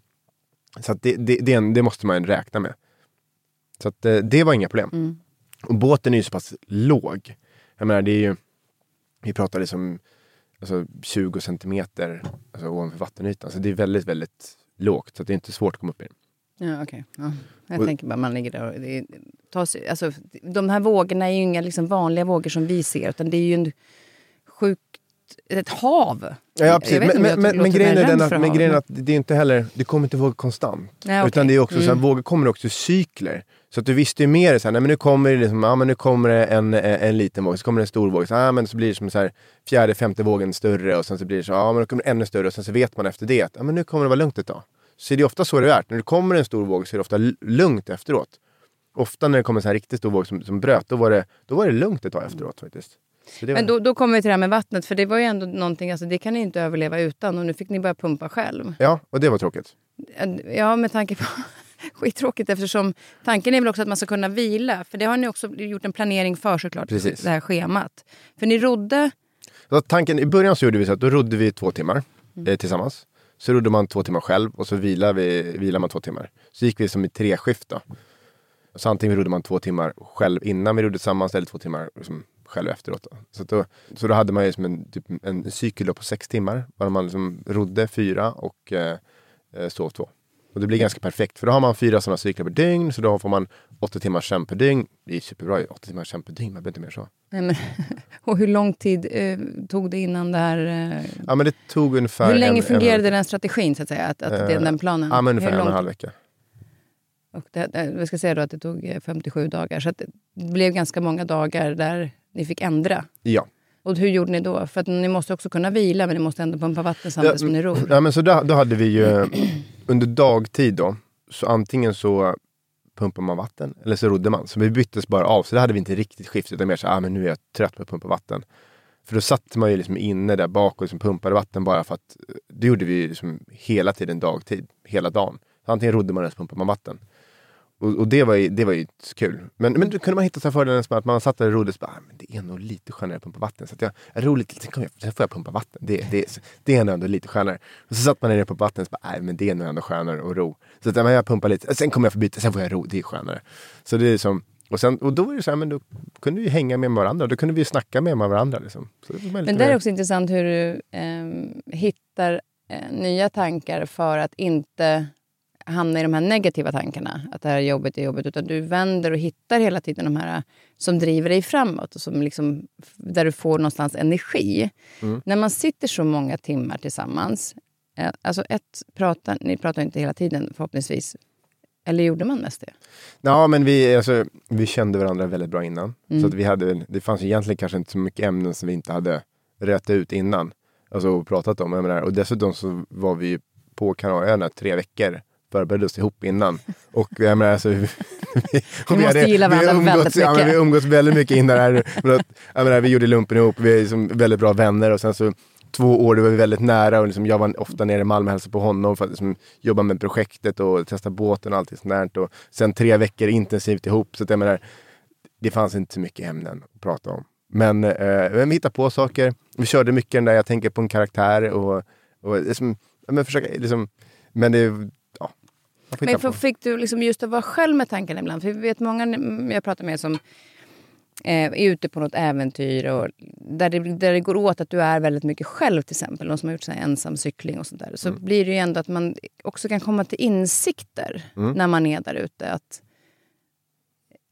Så det, det, det, en- det måste man räkna med. Så att eh, det var inga problem. Mm. Och båten är ju så pass låg. Jag menar det är ju, vi pratar liksom alltså 20 centimeter alltså, ovanför vattenytan. Så det är väldigt, väldigt lågt. Så det är inte svårt att komma upp i den. Ja, okej. Ja. Jag Och- tänker bara man ligger där och det tar sig, alltså, De här vågorna är ju inga liksom vanliga vågor som vi ser utan det är ju en sjukt, ett hav. Ja, precis. Men, men, men, men grejen är den att, men grejen det är inte heller, det kommer inte vara konstant. Nej, okej. Utan det är också så här, Mm. vågor kommer också i cykler. Så att du visste ju mer så här, nej men nu kommer det liksom, ja men nu kommer det en, en, en liten våg, så kommer det en stor våg, så, ja, men så blir det som så här, fjärde, femte vågen större och sen så blir det så, ja men då kommer det ännu större och sen så vet man efter det att, ja men nu kommer det vara lugnt ett tag. Så det är ofta så det är, när det kommer en stor våg så är det ofta lugnt efteråt. Ofta när det kommer en så här riktigt stor våg som, som bröt, då var, det, då var det lugnt ett tag efteråt faktiskt. Det var- Men då, då kommer vi till det här med vattnet, för det var ju ändå någonting, alltså det kan ni inte överleva utan och nu fick ni börja pumpa själv. Ja, och det var tråkigt. Ja, med tanke på [laughs] skittråkigt eftersom tanken är väl också att man ska kunna vila. För det har ni också gjort en planering för såklart, Precis. det här schemat. För ni rodde, Så tanken, I början så gjorde vi så att då rodde vi två timmar Mm. eh, tillsammans. Så rodde man två timmar själv och så vilade, vi, vilade man två timmar. Så gick vi som i treskift då. Så antingen rodde man två timmar själv innan vi rodde tillsammans eller två timmar liksom själv efteråt. Då. Så, då, så då hade man ju som en, typ, en cykel på sex timmar. Där man liksom rodde fyra och eh, eh, sov två. Och det blir ganska perfekt för då har man fyra sådana cyklar per dygn. Så då får man åtta timmars sömn per dygn. Det är superbra ju, åtta timmars sömn per dygn. Man behöver inte mer så. nej men, [laughs] och hur lång tid eh, tog det innan det här... Eh, Ja men det tog ungefär hur länge en, fungerade en, den strategin så att säga? Att, att Eh, den planen? Ja men ungefär en och en halv vecka. Och det, det, vi ska säga då att det tog eh, 57 dagar. Så det blev ganska många dagar där ni fick ändra. Ja. Och hur gjorde ni då? För att ni måste också kunna vila men ni måste ändå pumpa vatten samtidigt som ni ror. Ja, men så då, då hade vi ju [clears throat] under dagtid då, så antingen så pumpar man vatten eller så rodde man. Så vi byttes bara av. Så det hade vi inte riktigt skift utan mer så ah, men nu är jag trött på att pumpa vatten. För då satt man ju liksom inne där bak och liksom pumpade vatten bara för att eh, det gjorde vi liksom hela tiden dagtid, hela dagen. Så antingen rodde man eller så pumpade man vatten. Och, och det, var ju, det var ju kul. Men, men då kunde man hitta så fördelen som att man satt där och rodde och bara, ah, men det är nog lite skönare att pumpa vatten. Så att jag, jag ror lite, sen, jag, sen får jag pumpa vatten. Det, det, det är nog ändå lite skönare. Och så satt man ner på vatten och så bara, nej men det är nog ändå skönare att ro. Så att, men jag pumpar lite, sen kommer jag förbi, sen får jag ro, det är skönare. Så det är som, och, sen, och då var det så här, men då kunde vi hänga med varandra. Då kunde vi snacka med varandra. Liksom. Det Men det är också intressant hur du ehm, hittar eh, nya tankar för att inte hamna i de här negativa tankarna. Att det här jobbet är jobbigt. Utan du vänder och hittar hela tiden de här eh, som driver dig framåt. Och som liksom, där du får någonstans energi. Mm. När man sitter så många timmar tillsammans. Eh, alltså ett, pratar, ni pratar inte hela tiden förhoppningsvis. Eller gjorde man mest det? Ja, men vi, alltså, vi kände varandra väldigt bra innan. Mm. Så att vi hade, det fanns egentligen kanske inte så mycket ämnen som vi inte hade rätt ut innan. Alltså pratat om. Menar, och dessutom så var vi på Kanarieöarna tre veckor. Förberedde oss ihop innan. Och jag menar, alltså, [laughs] vi, måste gilla varandra vi väldigt Ja, vi umgåtts väldigt mycket innan. Här. Men att, jag menar, vi gjorde lumpen ihop. Vi är liksom väldigt bra vänner. Och sen så två år, då var vi väldigt nära. Och liksom, jag var ofta nere i Malmö och hälsade på honom för att liksom, jobba med projektet och testa båten och allt sånt där. Och sen tre veckor intensivt ihop. Så att jag menar, det fanns inte så mycket ämnen att prata om. Men, eh, men vi hittade på saker. Vi körde mycket den där jag tänker på en karaktär och, och liksom, men försöka liksom, men det, ja. Man får hitta Men för, fick du liksom just att vara själv med tankarna ibland? För vi vet många jag pratar med som eh, är ute på något äventyr och där det, där det går åt att du är väldigt mycket själv till exempel. Någon som har gjort så ensam cykling och sånt där. Så Mm. blir det ju ändå att man också kan komma till insikter Mm. när man är där ute. Att,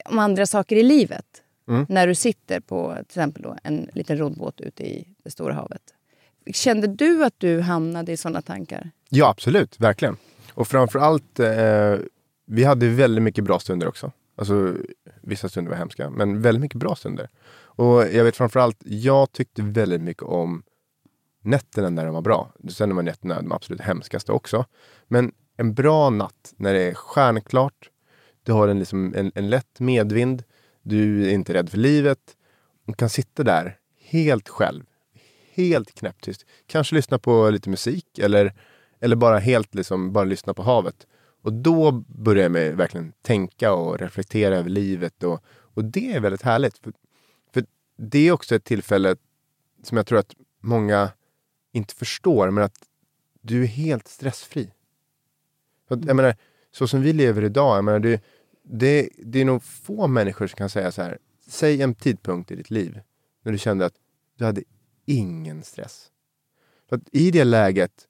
om andra saker i livet. Mm. När du sitter på till exempel då, en liten roddbåt ute i det stora havet. Kände du att du hamnade i såna tankar? Ja, absolut. Verkligen. Och framförallt, eh, vi hade väldigt mycket bra stunder också. Alltså, vissa stunder var hemska, men väldigt mycket bra stunder. Och jag vet framförallt, jag tyckte väldigt mycket om nätterna när de var bra. Sen var nätterna de absolut hemskaste också. Men en bra natt när det är stjärnklart, du har en, liksom, en, en lätt medvind, du är inte rädd för livet du kan sitta där helt själv, helt knäpptyst. Kanske lyssna på lite musik eller, eller bara helt liksom, bara lyssna på havet. Och då börjar jag med verkligen tänka och reflektera över livet och, och det är väldigt härligt. För, för det är också ett tillfälle som jag tror att många inte förstår, men att du är helt stressfri. Att, jag menar, så som vi lever idag, jag menar, det, det, det är nog få människor som kan säga så här, säg en tidpunkt i ditt liv när du kände att du hade ingen stress. För att i det läget,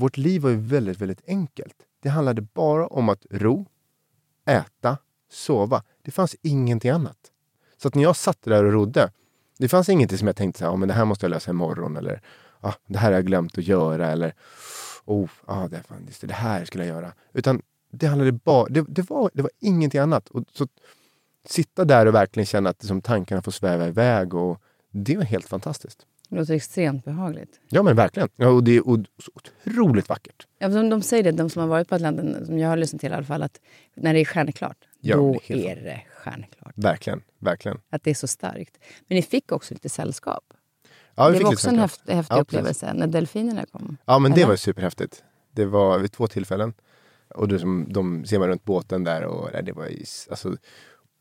vårt liv var ju väldigt, väldigt enkelt. Det handlade bara om att ro, äta, sova. Det fanns ingenting annat. Så att när jag satt där och rodde, det fanns ingenting som jag tänkte så här, oh, men det här måste jag lösa imorgon eller ah, det här har jag glömt att göra eller oh, ah, det, fan, just det, det här skulle jag göra. Utan det handlade bara, det, det, var, det var ingenting annat. Och så sitta där och verkligen känna att liksom, tankarna får sväva iväg och det var helt fantastiskt. Det låter extremt behagligt. Ja men verkligen. Ja, och det är otroligt vackert. Ja, de, de säger det, de som har varit på Atlanten, som jag har lyssnat till i alla fall, att när det är stjärnklart, Ja, då det är är det stjärnklart. Verkligen, verkligen. Att det är så starkt. Men ni fick också lite sällskap. Ja, vi det fick var också en sällskap. häft, häftig Ja, upplevelse när delfinerna kom. Ja men det Eller? var superhäftigt. Det var vid två tillfällen. Och det som, de ser man runt båten där och nej, det var ju, alltså,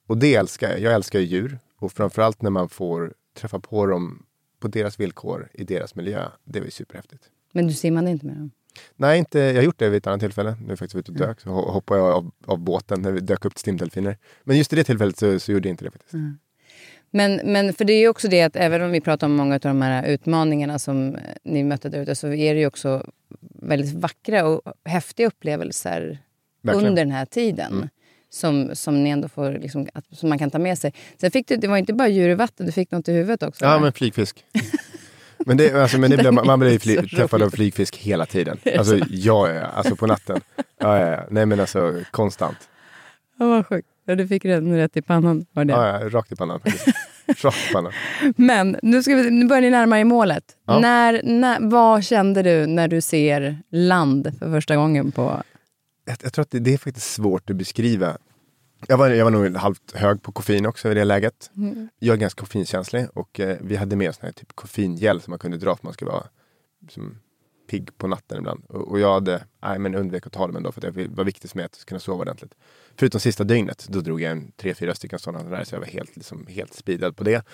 och det älskar jag. Jag älskar ju djur och framförallt när man får träffa på dem på deras villkor i deras miljö. Det var ju superhäftigt. Men du simmade inte med dem? Nej, inte, jag har gjort det vid ett annat tillfälle. Nu faktiskt ute och dök. Så ho- hoppade jag av, av båten när vi dök upp till stimdelfiner. Men just i det tillfället så, så gjorde jag inte det faktiskt. Men, men för det är ju också det att även om vi pratar om många av de här utmaningarna som eh, ni mötte där ute så är det ju också väldigt vackra och häftiga upplevelser Verkligen. under den här tiden. Som, som ni ändå får, liksom, att, som man kan ta med sig. Sen fick du, det var inte bara djur i vatten, du fick något i huvudet också. Ja, men flygfisk. Men det, alltså, men det blir, [laughs] man, blir roligt. träffad av flygfisk hela tiden. Alltså, ja, ja, alltså på natten. Ja, ja, ja. Nej, men alltså konstant. Ja, vad sjukt. Ja, du fick den rätt i pannan. Var det. Ja, ja, rakt i pannan. [laughs] Rakt i pannan. Men nu, ska vi, nu börjar ni närma er målet. Ja. När, när, vad kände du när du ser land för första gången på... Jag, jag tror att det, det är faktiskt svårt att beskriva. Jag var, jag var nog halvt hög på koffein också i det läget. Jag är ganska koffeinkänslig och eh, vi hade med oss här typ koffeingel som man kunde dra för man skulle vara som, pigg på natten ibland. Och, och jag hade, nej men undvek att ta dem ändå för att det var viktigt för mig att kunna sova ordentligt. Förutom sista dygnet, då drog jag en tre, fyra stycken sådana där så jag var helt, liksom, helt speedad på det.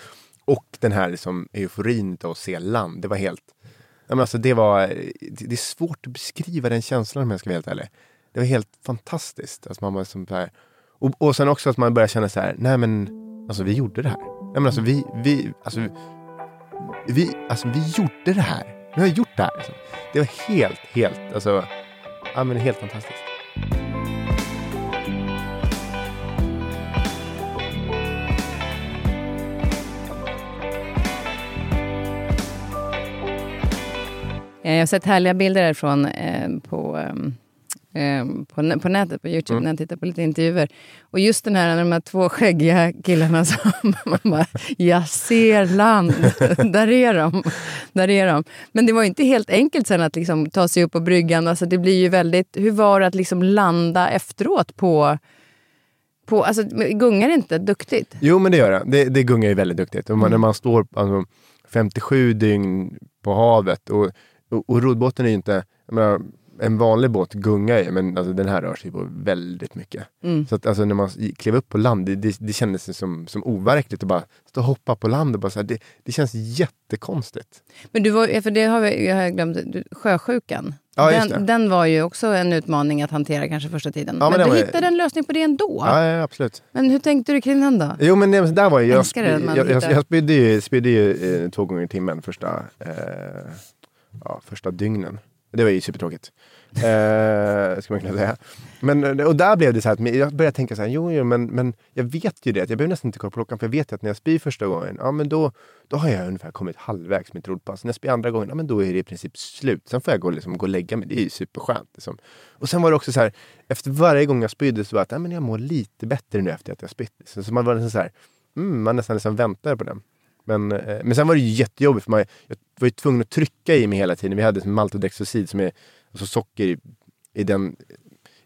Och den här liksom, euforin av att se land, det var helt, ja, men alltså, det, var, det, det är svårt att beskriva den känslan om jag ska vara helt ärlig. Det var helt fantastiskt. Alltså man var som så här, och, och sen också att man börjar känna så här, nej men alltså vi gjorde det här. Nej men alltså vi, vi, alltså, vi, alltså vi gjorde det här. Nu har jag gjort det här. Alltså. Det var helt, helt, alltså, ja men helt fantastiskt. Jag har sett härliga bilder därifrån eh, på, eh, ehm, på, på nätet, på Youtube, när jag tittar på lite intervjuer. Och just den här, de här två skäggiga killarna som [laughs] man bara, jag ser land, [laughs] där är de. Där är de. Men det var inte helt enkelt sen att liksom ta sig upp på bryggan. Alltså det blir ju väldigt, hur var det att liksom landa efteråt på, på alltså, gungar inte duktigt? Jo men det gör det. Det, det gungar ju väldigt duktigt. Och man, När man står alltså, 57 dygn på havet och, och, och roddbåten är ju inte, menar, en vanlig båt gungar ju men alltså, den här rör sig på väldigt mycket. Så att alltså, när man klev upp på land, det, det, det kändes som, som overkligt att bara stå och hoppa på land och bara så här, det, det känns jättekonstigt. Men du var, för det har jag har glömt, sjösjukan. Ja, den, den var ju också en utmaning att hantera kanske första tiden. Ja, men men du var hittade en lösning på det ändå. Ja, ja absolut. Men hur tänkte du kring den då? Jo men det, där var ju, jag, man jag, jag, hittar- jag spydde ju, spydde ju eh, två gånger i timmen första, eh, ja, första dygnen. Det var ju supertråkigt. Eh, ska man kunna säga. Men, eh, och där blev det så här att jag började tänka så här, jo, jo men, men jag vet ju det, jag behöver nästan inte kolla på klockan för jag vet ju att när jag spyr första gången, ja men då, då har jag ungefär kommit halvvägs med mitt roddpass. Alltså, när jag spyr andra gången, ja men då är det i princip slut. Sen får jag gå, liksom, gå och lägga mig, det är ju superskönt. Liksom. Och sen var det också så här, efter varje gång jag spydde så var det att ja, men jag mår lite bättre nu efter att jag spytt. Så, så man var nästan så här, mm, man nästan liksom väntade på den. Men, eh, men sen var det ju jättejobbigt för man, jag var ju tvungen att trycka i mig hela tiden. Vi hade som maltodextrosid som är alltså socker i, i, den,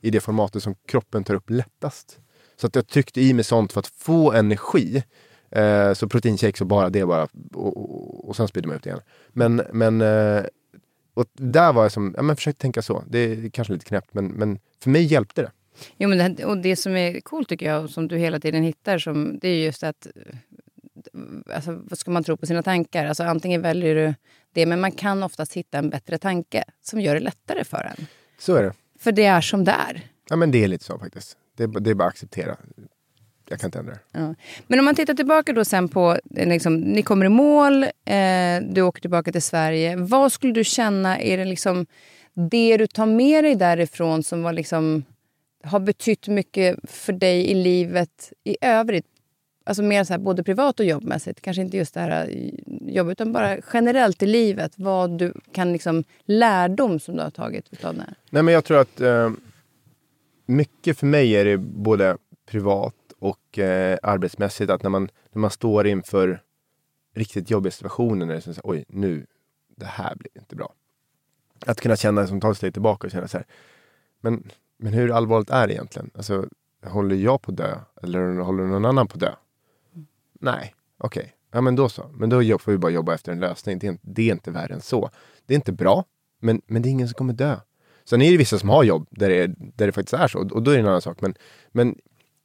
i det formatet som kroppen tar upp lättast. Så att jag tryckte i mig sånt för att få energi. Eh, så proteinshakes och bara det bara. Och, och, och sen spydde man ut igen. Men, men eh, och där var jag som, ja men försökte tänka så. Det är kanske lite knäppt men, men för mig hjälpte det. Jo, men det, och det som är coolt tycker jag, och som du hela tiden hittar, som, det är just att Alltså, vad ska man tro på sina tankar? Alltså, antingen väljer du det, men man kan oftast hitta en bättre tanke som gör det lättare för en. Så är det. För det är som det är. Ja men det är lite så faktiskt. Det är, det är bara att acceptera. Jag kan inte ändra det. Ja. Men om man tittar tillbaka då sen på, eh, liksom, ni kommer i mål, eh, du åker tillbaka till Sverige. Vad skulle du känna är det liksom det du tar med dig därifrån som var liksom, har betytt mycket för dig i livet i övrigt? Alltså mer så här, både privat och jobbmässigt. Kanske inte just det här eh, jobbet, utan bara generellt i livet. Vad du kan liksom, lärdom som du har tagit av det här. Nej men jag tror att eh, mycket för mig är det både privat och eh, arbetsmässigt att när man, när man står inför riktigt jobbiga situationer när det är så här, oj nu, det här blir inte bra. Att kunna känna som tar ett steg tillbaka och känna så här, men, men hur allvarligt är det egentligen? Alltså, håller jag på att dö? Eller håller någon annan på att dö? Nej, okej. Ja men då så. Men då får vi bara jobba efter en lösning. Det är, inte- det är inte värre än så. Det är inte bra, men, men det är ingen som kommer dö. Sen är det vissa som har jobb där det, där det faktiskt är så och då är det en annan sak. Men, men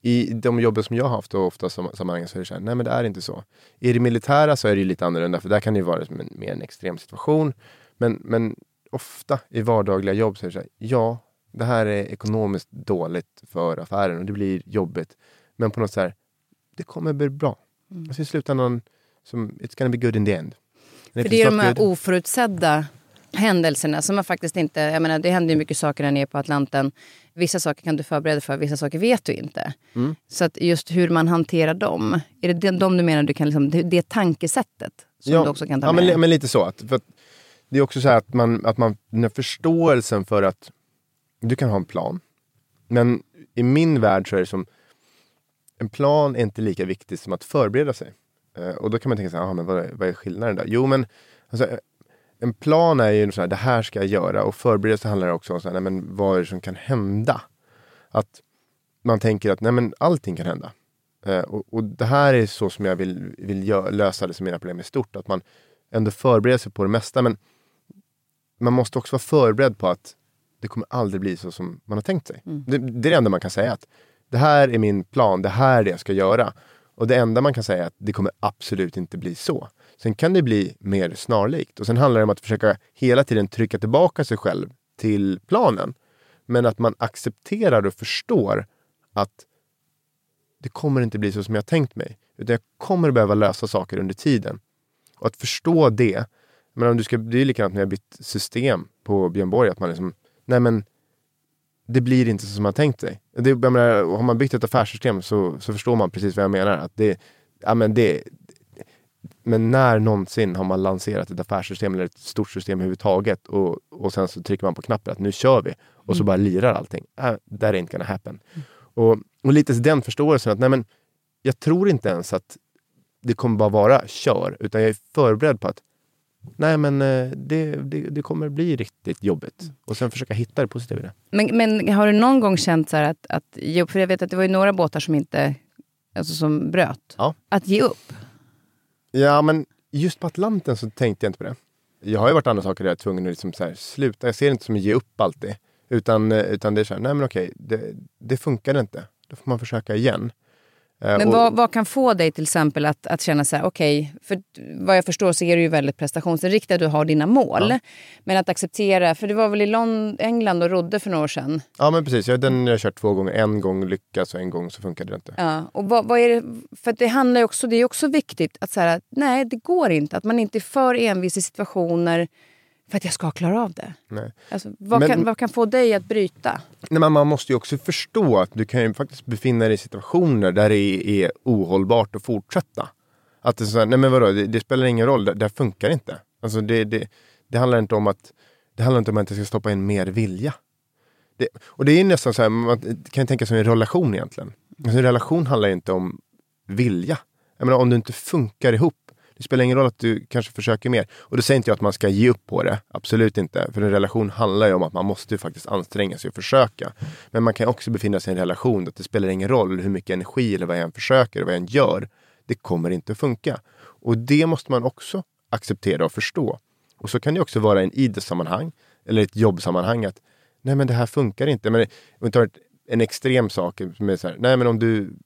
i de jobben som jag har haft och ofta som, sammanhang så är det så här, nej men det är inte så. I det militära så är det lite annorlunda för där kan det ju vara som en, mer en extrem situation. Men, men ofta i vardagliga jobb så är det så här, ja, det här är ekonomiskt dåligt för affären och det blir jobbigt. Men på något så här, det kommer bli bra. Mm. Alltså i slutändan, som, it's gonna be good in the end. För det är de här oförutsedda händelserna som man faktiskt inte... Jag menar, det händer ju mycket saker där nere på Atlanten. Vissa saker kan du förbereda för, vissa saker vet du inte. Mm. Så att just hur man hanterar dem. Är det de du menar, du kan liksom, det, det tankesättet som ja, du också kan ta ja, med? Men, men lite så. Att, att det är också så att man, att man, den här förståelsen för att du kan ha en plan. Men i min värld så är det som, en plan är inte lika viktig som att förbereda sig. Uh, och då kan man tänka sig, men vad, är, vad är skillnaden där? Jo men, alltså, en plan är ju så här, det här ska jag göra och förberedelse handlar också om så här, nej, men vad är det som kan hända? Att man tänker att nej, men allting kan hända. Uh, och, och, det här är så som jag vill, vill gö- lösa det som mina problem i stort. Att man ändå förbereder sig på det mesta men man måste också vara förberedd på att det kommer aldrig bli så som man har tänkt sig. Mm. Det, det, är det enda man kan säga. att det här är min plan, det här är det jag ska göra. Och det enda man kan säga är att det kommer absolut inte bli så. Sen kan det bli mer snarlikt. Och sen handlar det om att försöka hela tiden trycka tillbaka sig själv till planen. Men att man accepterar och förstår att det kommer inte bli så som jag tänkt mig. Utan jag kommer behöva lösa saker under tiden. Och att förstå det. Men om du ska, det är likadant när jag bytt system på Björn Borg. Att man liksom, nej men det blir inte så som man tänkt sig. Det, menar, har man byggt ett affärssystem så, så förstår man precis vad jag menar. Att det, ja, men, det, men när någonsin har man lanserat ett affärssystem eller ett stort system överhuvudtaget och, och sen så trycker man på knappen att nu kör vi och mm. så bara lirar allting. Äh, that ain't gonna happen. Mm. Och, och lite den förståelsen att nej men, jag tror inte ens att det kommer bara vara kör, utan jag är förberedd på att Nej, men eh, det, det, det, kommer bli riktigt jobbigt. Och sen försöka hitta det positiva i det. Men, men har du någon gång känt så att, att ge upp? För jag vet att det var ju några båtar som inte alltså som bröt. Ja. Att ge upp? Ja, men just på Atlanten så tänkte jag inte på det. Jag har ju varit andra saker där jag är tvungen att liksom så här, sluta. Jag ser det inte som att ge upp alltid. Utan, eh, utan det är så här, nej men okej, det, det funkar inte. Då får man försöka igen. Eh, Men vad, vad, kan få dig till exempel att, att känna så här, okej, okay, för vad jag förstår så är du ju väldigt prestationsinriktad, du har dina mål. Ja. Men att acceptera, för det var väl i Lond England och rodde för några år sedan? Ja men precis, jag, den har jag kört två gånger. En gång lyckas och en gång så funkade det inte. Ja, och vad, vad är det, för det handlar också, det är också viktigt att säga nej det går inte. Att man inte är för envis i situationer för att jag ska klara av det. Nej. Alltså, vad, men, kan, vad kan få dig att bryta? Nej, men man måste ju också förstå att du kan ju faktiskt befinna dig i situationer där det är, är ohållbart att fortsätta. Att det, är så här, nej men vadå, det, det spelar ingen roll, det, det funkar inte. Alltså det, det, det, handlar inte om att det handlar inte om att jag ska stoppa in mer vilja. Det, och det är nästan så här, man kan tänka sig en relation egentligen. Alltså en relation handlar inte om vilja. Jag menar, om du inte funkar ihop det spelar ingen roll att du kanske försöker mer. Och då säger inte jag att man ska ge upp på det. Absolut inte. För en relation handlar ju om att man måste faktiskt anstränga sig och försöka. Men man kan också befinna sig i en relation där det spelar ingen roll hur mycket energi eller vad jag än försöker och vad jag än gör. Det kommer inte att funka. Och det måste man också acceptera och förstå. Och så kan det också vara i en idrottssammanhang eller ett jobbsammanhang att nej men det här funkar inte. Men om vi tar en extrem sak med så här, nej men om du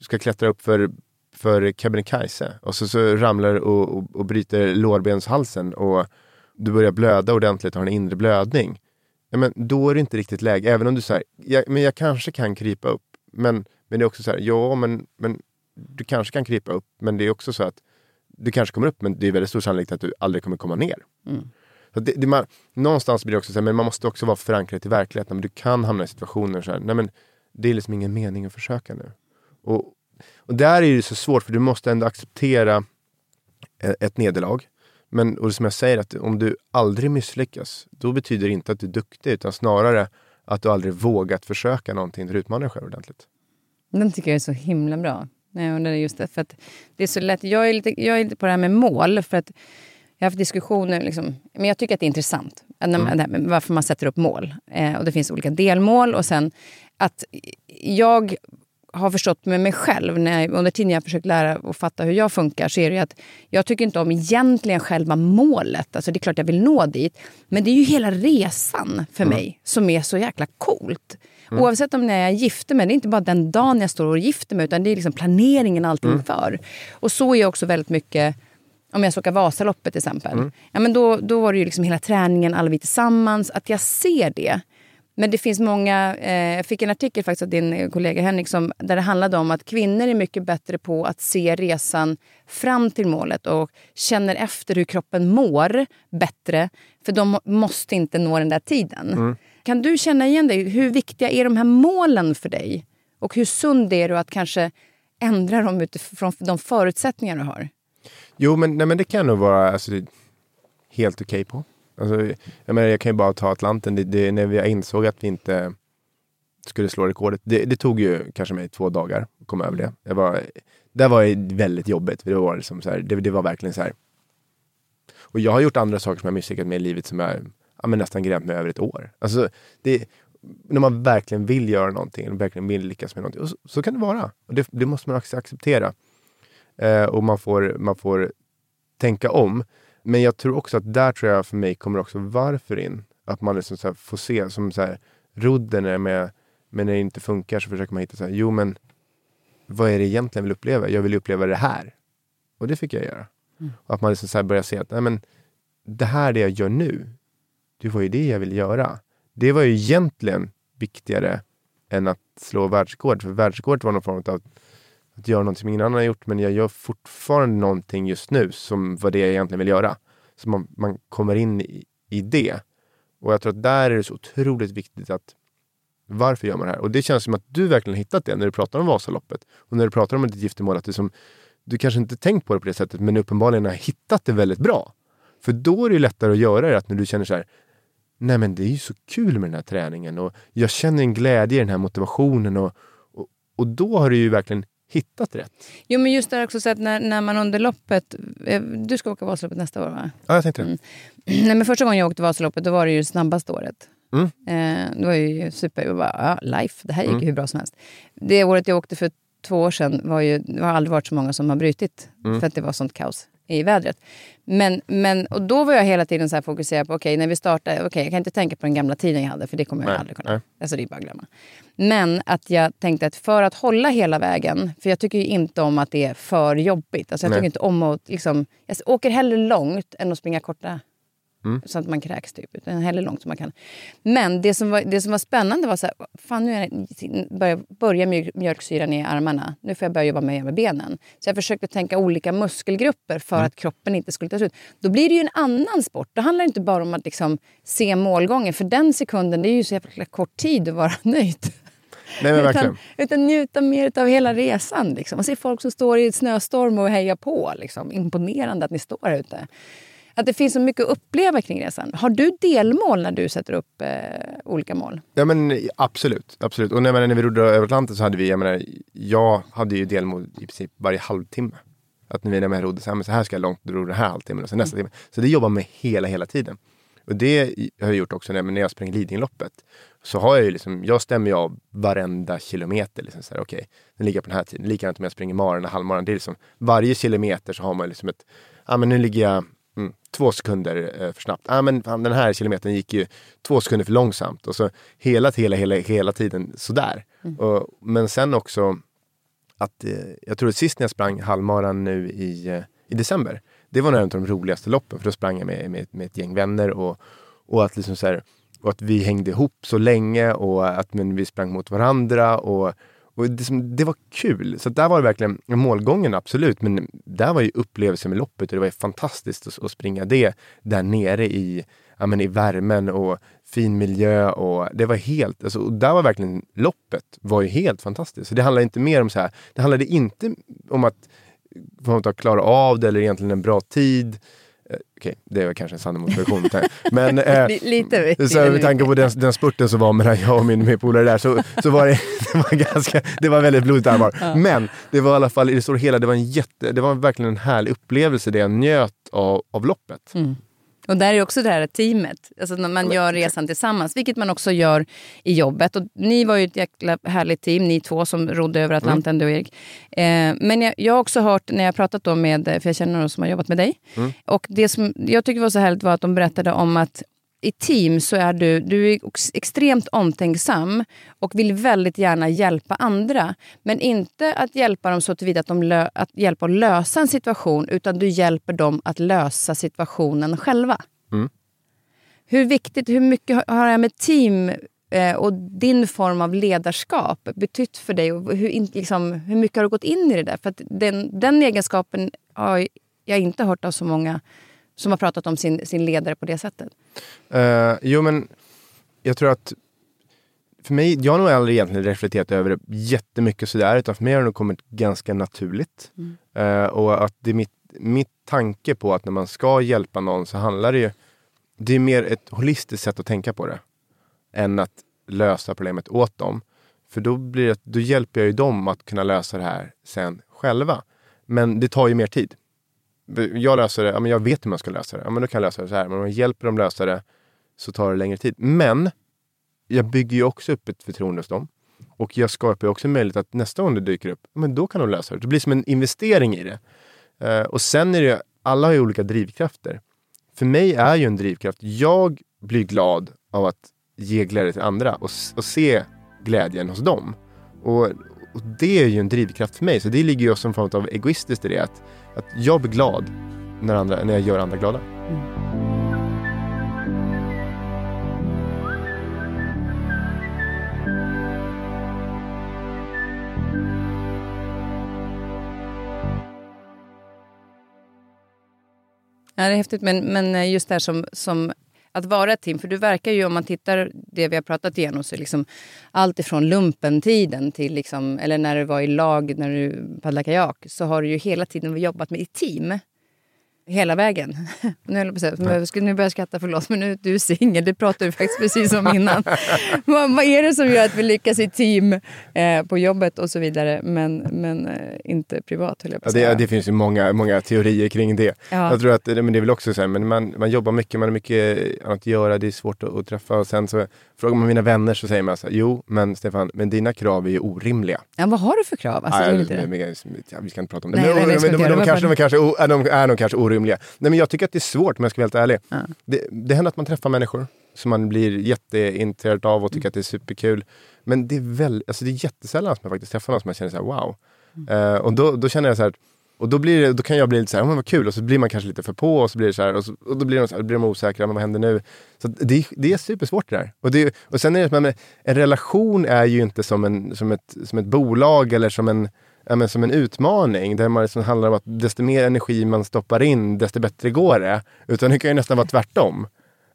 ska klättra upp för för Kebnekaise och så, så ramlar och, och, och bryter lårbenshalsen och du börjar blöda ordentligt och har en inre blödning. Ja, men då är det inte riktigt läge, även om du säger, ja, men jag kanske kan krypa upp. Men, men det är också så här, ja men, men du kanske kan krypa upp, men det är också så att du kanske kommer upp, men det är väldigt stor sannolikhet att du aldrig kommer komma ner. Mm. Så det, det man, någonstans blir det också så här, men man måste också vara förankrad i verkligheten. Men du kan hamna i situationer så här, nej men det är liksom ingen mening att försöka nu. Och, och där är det så svårt för du måste ändå acceptera ett nederlag. Men och som jag säger, att om du aldrig misslyckas, då betyder det inte att du är duktig, utan snarare att du aldrig vågat försöka någonting där du utmanar dig själv ordentligt. Den tycker jag är så himla bra. Nej, och det är just det, för att det är så lätt. Jag är, lite, jag är lite på det här med mål, för att jag har haft diskussioner, liksom, men jag tycker att det är intressant mm. varför man sätter upp mål. Eh, och Det finns olika delmål och sen att jag har förstått med mig själv, när under tiden jag har försökt lära och fatta hur jag funkar, så är det att jag tycker inte om egentligen själva målet. Alltså det är klart jag vill nå dit. Men det är ju hela resan för Mm. mig som är så jäkla coolt. Oavsett om när jag gifter mig, det är inte bara den dagen jag står och gifter mig, utan det är liksom planeringen allting för. Och så är jag också väldigt mycket om jag ska åka Vasaloppet till exempel. Ja, men då, då var det ju liksom hela träningen, alla vi tillsammans. Att jag ser det. Men det finns många... Eh, jag fick en artikel faktiskt av din kollega Henrik som, där det handlade om att kvinnor är mycket bättre på att se resan fram till målet och känner efter hur kroppen mår bättre. För de måste inte nå den där tiden. Kan du känna igen dig? Hur viktiga är de här målen för dig? Och hur sund är du att kanske ändra dem utifrån de förutsättningar du har? Jo, men, nej, men det kan nog vara alltså, helt okej på. Alltså, jag, menar, jag kan ju bara ta Atlanten. Det, det, när vi insåg att vi inte skulle slå rekordet. Det, det tog ju kanske mig två dagar att komma över det. Det var, det var väldigt jobbigt. Det, var liksom så här, det, det var verkligen så här. Och jag har gjort andra saker som jag misslyckats med i livet som jag ja, men nästan grämt mig över ett år. Alltså, det, när man verkligen vill göra någonting, och verkligen vill lyckas med någonting. Och så, så kan det vara. Och det, det måste man också acceptera. Eh, och man får, man får tänka om. Men jag tror också att där tror jag för mig kommer också varför in. Att man liksom så får se som så här, rodden är med, men när det inte funkar så försöker man hitta så här, jo men vad är det egentligen jag vill uppleva? Jag vill uppleva det här. Och det fick jag göra. Och att man liksom så börjar se att nej, men, det här det jag gör nu, det var ju det jag ville göra. Det var ju egentligen viktigare än att slå världsrekord. För världsrekord var någon form av att göra någonting som ingen annan har gjort. Men jag gör fortfarande någonting just nu som var det jag egentligen vill göra. Så man, man kommer in i, i det. Och jag tror att där är det så otroligt viktigt att varför gör man det här? Och det känns som att du verkligen har hittat det när du pratar om Vasaloppet. Och när du pratar om ditt giftermål. Att det som, du kanske inte tänkt på det på det sättet men uppenbarligen har hittat det väldigt bra. För då är det lättare att göra det att när du känner så här Nej men det är ju så kul med den här träningen och jag känner en glädje i den här motivationen och, och, och då har du ju verkligen hittat rätt. Jo, men just det här också så att när, när man under loppet... eh, Du ska åka Vasaloppet nästa år, va? Ja, jag tänkte det. Mm. [clears throat] Nej, men första gången jag åkte Vasaloppet då var det ju snabbaste året. Mm. Eh, det var ju super. Jag bara, ja, life, det här gick Mm. ju hur bra som helst. Det året jag åkte för två år sedan var ju... Det har aldrig varit så många som har brutit. Mm. För att det var sånt kaos i vädret. Men, men, och då var jag hela tiden så här fokuserad på, okej, när vi startade, okej, jag kan inte tänka på den gamla tiden jag hade, för det kommer jag Nej, aldrig kunna. nej. Alltså det är bara att glömma. Men att jag tänkte att för att hålla hela vägen, för jag tycker ju inte om att det är för jobbigt. Alltså jag Nej. tycker inte om att, liksom, jag åker hellre långt än att springa korta. Mm. Så att man kräks typ. Utan hellre långt som man kan. Men det som var, det som var spännande var så här, fan nu är börjar, börjar mjölk- mjölksyran i armarna. Nu får jag börja jobba med, med benen. Så jag försökte tänka olika muskelgrupper för att kroppen inte skulle ta slut. Då blir det ju en annan sport. Då handlar det inte bara om att liksom se målgången. För den sekunden, det är ju så jävla kort tid att vara [laughs] nöjd. Nej men verkligen. Utan, utan njuta mer av hela resan. Liksom. Man ser folk som står i ett snöstorm och hejar på. Liksom. Imponerande att ni står här ute. Att det finns så mycket att uppleva kring resan. Har du delmål när du sätter upp eh, olika mål? Ja men absolut. absolut. Och när, menar, när vi rodde över Atlanten så hade vi, jag menar, jag hade ju delmål i princip varje halvtimme. Att när vi när jag rodde så här, men så här ska jag långt, då rodde den här halvtimmen och sen nästa timme. Så det jobbar med hela, hela tiden. Och det har jag gjort också när, när jag springer Lidingöloppet. Så har jag ju liksom, jag stämmer ju av varenda kilometer. Liksom så här, okej, den ligger på den här tiden. Likadant om jag springer maran och halvmaran. Det är liksom, varje kilometer så har man liksom ett, ja men nu ligger jag mm, två sekunder eh, för snabbt. Ja men fan, den här kilometern gick ju två sekunder för långsamt. Och så hela, hela, hela, hela tiden sådär. Och, men sen också att eh, jag tror att sist när jag sprang halvmaran nu i, eh, i december. Det var nog en av de roligaste loppen för då sprang jag med, med, med ett gäng vänner och, och, att liksom så här, och att vi hängde ihop så länge och att men, vi sprang mot varandra. Och, och det, som, det var kul. Så där var det verkligen målgången absolut. Men där var ju upplevelsen med loppet och det var ju fantastiskt att, att springa det där nere i, ja, men i värmen och fin miljö. Och det var helt, alltså, och där var verkligen loppet var ju helt fantastiskt. Så det handlade inte mer om så här, det handlade inte om att eh, få att klara av det eller egentligen en bra tid. Okej, det var kanske en sann motversion. Men [laughs] eh, Li- lite. så med tanke på den, den spurten som var mellan jag och min, min polare där så, så var det, [laughs] det var ganska, det var väldigt blodigt allvar. Men det var i alla fall i det stora hela, det var en jätte, det var verkligen en härlig upplevelse det jag njöt av, av loppet. Mm. Och där är också det här teamet, alltså när man gör resan tillsammans, vilket man också gör i jobbet. Och ni var ju ett jäkla härligt team, ni två som rodde över Atlanten, mm. du och Erik. Eh, men jag, jag har också hört, när jag pratat då med, för jag känner någon som har jobbat med dig, mm. och det som jag tycker var så härligt var att de berättade om att i team så är du, du är extremt omtänksam och vill väldigt gärna hjälpa andra. Men inte att hjälpa dem så tillvida att, de lö, att hjälpa att lösa en situation utan du hjälper dem att lösa situationen själva. Mm. Hur viktigt, hur mycket har det här med team eh, och din form av ledarskap betytt för dig? Och hur, liksom, hur mycket har du gått in i det där? För den, den egenskapen har jag inte hört av så många som har pratat om sin, sin ledare på det sättet? Uh, jo, men jag tror att för mig, jag har nog aldrig egentligen reflekterat över det jättemycket sådär, utan för mig har det nog kommit ganska naturligt. Mm. Uh, och att det är mitt, mitt tanke på att när man ska hjälpa någon så handlar det ju, det är mer ett holistiskt sätt att tänka på det, än att lösa problemet åt dem. För då, blir det, då hjälper jag ju dem att kunna lösa det här sen själva. Men det tar ju mer tid jag löser det, ja, men jag vet hur man ska lösa det. Ja, men då kan jag lösa det så här. Men om jag hjälper dem lösa det så tar det längre tid. Men jag bygger ju också upp ett förtroende hos dem. Och jag skapar ju också möjlighet att nästa gång det dyker upp, men då kan de lösa det. Det blir som en investering i det. Uh, och sen är det, alla har ju olika drivkrafter. För mig är ju en drivkraft, jag blir glad av att ge glädje till andra och, och se glädjen hos dem. Och, och det är ju en drivkraft för mig, så det ligger ju som en form av egoistiskt i det. Att att jag blir glad när, andra, när jag gör andra glada. Mm. Ja, det är häftigt, men, men eh, just det här som, som att vara ett team. För du verkar ju, om man tittar det vi har pratat igenom, så liksom allt ifrån lumpentiden till, liksom, eller när du var i lag, när du paddlade kajak, så har du ju hela tiden jobbat med i team hela vägen. [laughs] Nu, nu börjar jag skratta, förlåt, men nu du är singel. Det pratade vi faktiskt precis om innan. [laughs] vad, vad, är det som gör att vi lyckas i team eh, på jobbet och så vidare, men, men eh, inte privat? Höll jag på ja, det, det, finns ju många, många teorier kring det. Ja. Jag tror att men det är väl också så här, men man, man jobbar mycket, man har mycket annat att göra, det är svårt att, att träffa. Och sen så frågar man mina vänner så säger man så här, jo, men Stefan, men dina krav är ju orimliga. Ja, vad har du för krav? Alltså, ja, vi ska inte prata om det. Nej, men, nej, de, de, de, de, kanske, de är nog kanske orimliga. Nej, men jag tycker att det är svårt om jag ska vara helt ärlig. Ja. Det, det händer att man träffar människor som man blir jätteintresserad av och tycker mm. att det är superkul. Men det är, väl, alltså det är jättesällan som jag faktiskt träffar någon som jag känner så här, wow. Mm. Uh, och då, då känner jag så här, och då, blir det, då kan jag bli lite så här, men vad kul, och så blir man kanske lite för på och så blir det så här, och, så, och då blir de, så här, blir de osäkra, men vad händer nu? Så det, det är supersvårt det där. Och, det, och sen är det, men, en relation är ju inte som, en, som, ett, som ett bolag eller som en men som en utmaning där man liksom handlar om att desto mer energi man stoppar in, desto bättre går det. Utan det kan ju nästan vara tvärtom.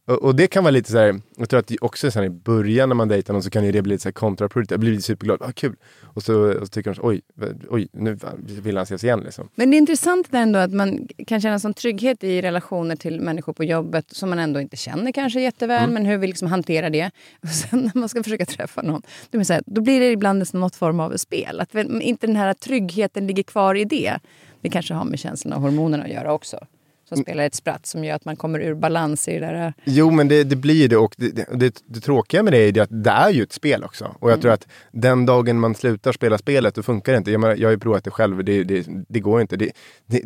Och, och, det kan vara lite så här, jag tror att också så här, i början när man dejtar någon så kan det bli lite så här kontraproduktivt. Jag blir superglad, ah, kul. Och så, och så tycker de, så, oj, oj, nu vill han ses igen. Liksom. Men det är intressant ändå att man kan känna sån trygghet i relationer till människor på jobbet som man ändå inte känner kanske jätteväl, mm. men hur vi liksom hanterar det. [laughs] Och sen när man ska försöka träffa någon, då, så här, då blir det ibland något form av spel. Att inte den här tryggheten ligger kvar i det. Det kanske har med känslan av hormonerna att göra också som spelar ett spratt som gör att man kommer ur balans i det där. Jo, men det, det blir det och det, det, det, tråkiga med det är att det är ju ett spel också. Och jag mm. tror att den dagen man slutar spela spelet, då funkar det inte. Jag, menar, jag har ju provat det själv, det, det, går inte. Det,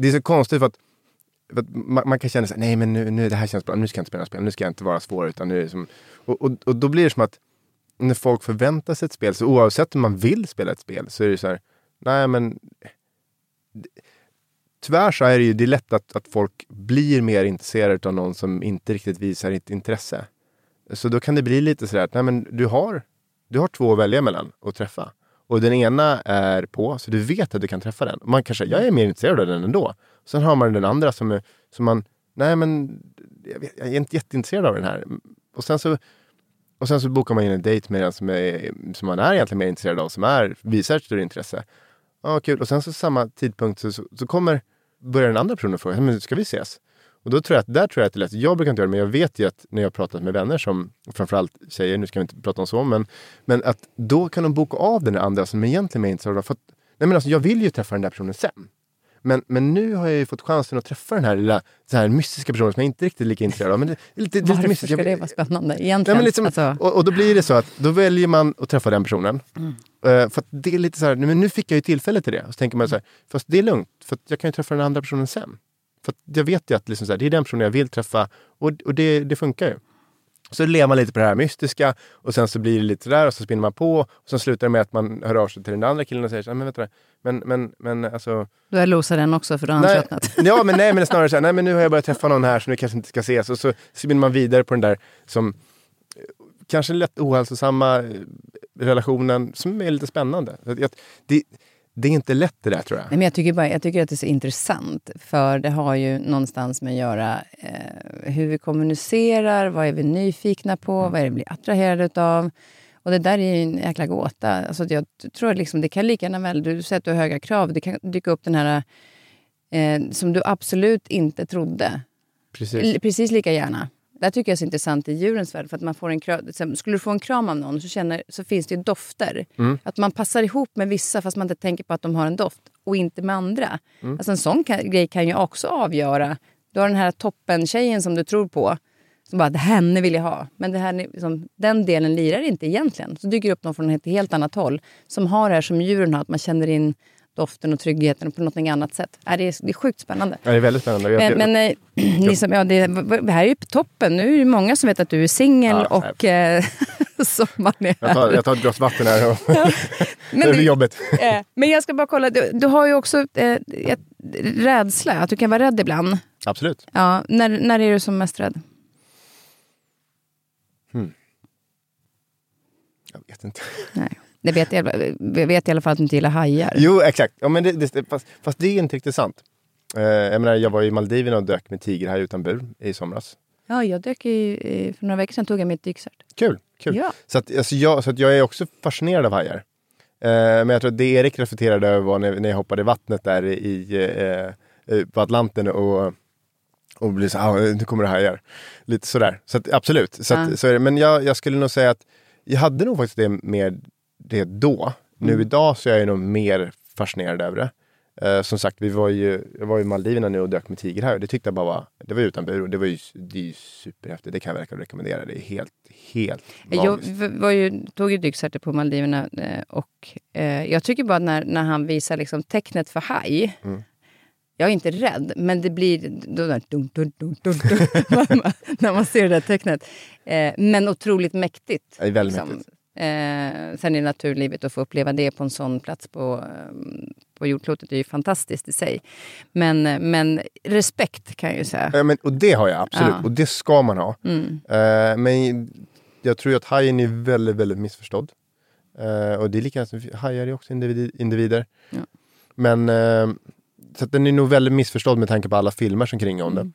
är så konstigt för att, för att man, man, kan känna sig nej men nu, nu det här känns bra, nu ska jag inte spela spel, nu ska jag inte vara svår. Utan nu som, och, och, och då blir det som att när folk förväntar sig ett spel, så oavsett om man vill spela ett spel, så är det så här, nej men tyvärr så är det ju det är lätt att, att folk blir mer intresserade av någon som inte riktigt visar ett intresse. Så då kan det bli lite sådär att nej, men du, har, du har två att välja mellan att träffa. Och den ena är på, så du vet att du kan träffa den. Man kanske, jag är mer intresserad av den ändå. Sen har man den andra som, är, som man, nej men jag, vet, jag är inte jätteintresserad av den här. Och sen så, och sen så bokar man in en dejt med den som, är, som man är egentligen mer intresserad av, som är, visar ett större intresse. Ja, kul. Och sen så samma tidpunkt så, så, så kommer börjar den andra personen fråga, men ska vi ses? Och då tror jag att, där tror jag att det är lätt. Jag brukar inte göra det, men jag vet ju att när jag pratat med vänner som, framförallt säger, nu ska vi inte prata om så, men, men att då kan de boka av den andra som egentligen är intresserad av. För att, nej men alltså, jag vill ju träffa den där personen sen. Men, men nu har jag ju fått chansen att träffa den här lilla så här mystiska personen som jag inte riktigt är lika intresserad av. Men det är lite, lite Varför mystiskt. ska det vara spännande Nej, egentligen? men liksom, alltså, och, och då blir det så att då väljer man att träffa den personen. Mm. Eh, för det är lite så här, nej, men nu fick jag ju tillfälle till det. Och så tänker man så här, fast det är lugnt, för jag kan ju träffa den andra personen sen. För jag vet ju att liksom här, det är den personen jag vill träffa och, och det, det funkar ju. Så lever man lite på det här mystiska och sen så blir det lite sådär och så spinner man på. Och sen slutar det med att man hör av sig till den andra killen och säger så här, men vänta, men, men, men alltså jag losat den också för då har Nej, tröttnat. [laughs] ja, men nej, men snarare så här, nej, men nu har jag börjat träffa någon här så nu kanske inte ska ses. Och så spinner man vidare på den där som eh, kanske lätt ohälsosamma eh, relationen som är lite spännande. Det, det är inte lätt det där tror jag. Nej, men jag, tycker bara, jag tycker att det är så intressant, för det har ju någonstans med att göra eh, hur vi kommunicerar, vad är vi nyfikna på, vad är det vi blir attraherade av. Och det där är ju en jäkla gåta. Alltså jag tror liksom, det kan lika gärna väl, du säger att du har höga krav, det kan dyka upp den här eh, som du absolut inte trodde. Precis. L- Precis lika gärna. Det tycker jag är så intressant i djurens värld. För att man får en kram, skulle du få en kram av någon så, känner, så finns det dofter. Mm. Att man passar ihop med vissa fast man inte tänker på att de har en doft och inte med andra. Mm. Alltså en sån kan, grej kan ju också avgöra. Du har den här toppen-tjejen som du tror på. Som bara, det henne vill jag ha. Men det här, liksom, den delen lirar inte egentligen. Så dyker det upp någon från ett helt annat håll. Som har det här som djuren har, att man känner in doften och tryggheten på något annat sätt. Äh, det, är, det är sjukt spännande. Ja, det är väldigt spännande. Jag, Men, men eh, [clears throat] ni som, ja, det, det här är ju på toppen. Nu är det många som vet att du är singel Ja, och eh, [laughs] sommaren är jag, tar, här. jag tar ett glas vatten här och [laughs] Men, [laughs] det blir jobbigt. eh, men jag ska bara kolla, du, du har ju också eh, ett, rädsla, att du kan vara rädd ibland. Absolut. Ja, när, när är du som mest rädd? Jag vet inte. Nej. Det vet jag, vet i alla fall att du inte gillar hajar. Jo, exakt. Ja, men det, det, fast, fast det är inte riktigt sant. Eh, jag, menar, jag var i Maldiverna och dök med tigerhaj utan bur i somras. Ja, jag dök i, för några veckor sedan tog jag mitt dykcert. Kul. kul. Ja. Så, att, alltså jag, så att jag är också fascinerad av hajar. Eh, men jag tror att det Erik reflekterade över var när, när jag hoppade i vattnet där i, eh, eh, på Atlanten och, och blev så ah, nu kommer det hajar. Lite sådär. Så att, absolut. Så Ja. att, så är det. Men jag, jag skulle nog säga att jag hade nog faktiskt det med det då. Nu Mm. idag så är jag nog mer fascinerad över det. Eh, som sagt, vi var ju, jag var i Maldiverna nu och dök med tigerhaj och det tyckte jag bara var, det var utan bur och det var ju, det är ju superhäftigt. Det kan jag verkligen rekommendera. Det är helt, helt Jag magiskt. v- var ju, tog ju dykcerter på Maldiverna eh, och eh, jag tycker bara när, när han visar liksom tecknet för haj. Mm. Jag är inte rädd, men det blir då där, dun, dun, dun, dun, dun, [laughs] när man ser det där tecknet. Eh, men otroligt mäktigt. Det är väldigt liksom. mäktigt. Eh, sen är naturlivet att få uppleva det på en sån plats på, eh, på jordklotet är ju fantastiskt i sig. Men, eh, men respekt kan jag ju säga. Ja, men, och det har jag absolut, Ja. och det ska man ha. Mm. Eh, men jag tror att hajen är väldigt, väldigt missförstådd. Eh, och det är likadant hajar är också individ, individer. Ja. Men eh, så att den är nog väldigt missförstådd med tanke på alla filmer som kringar om Mm. den.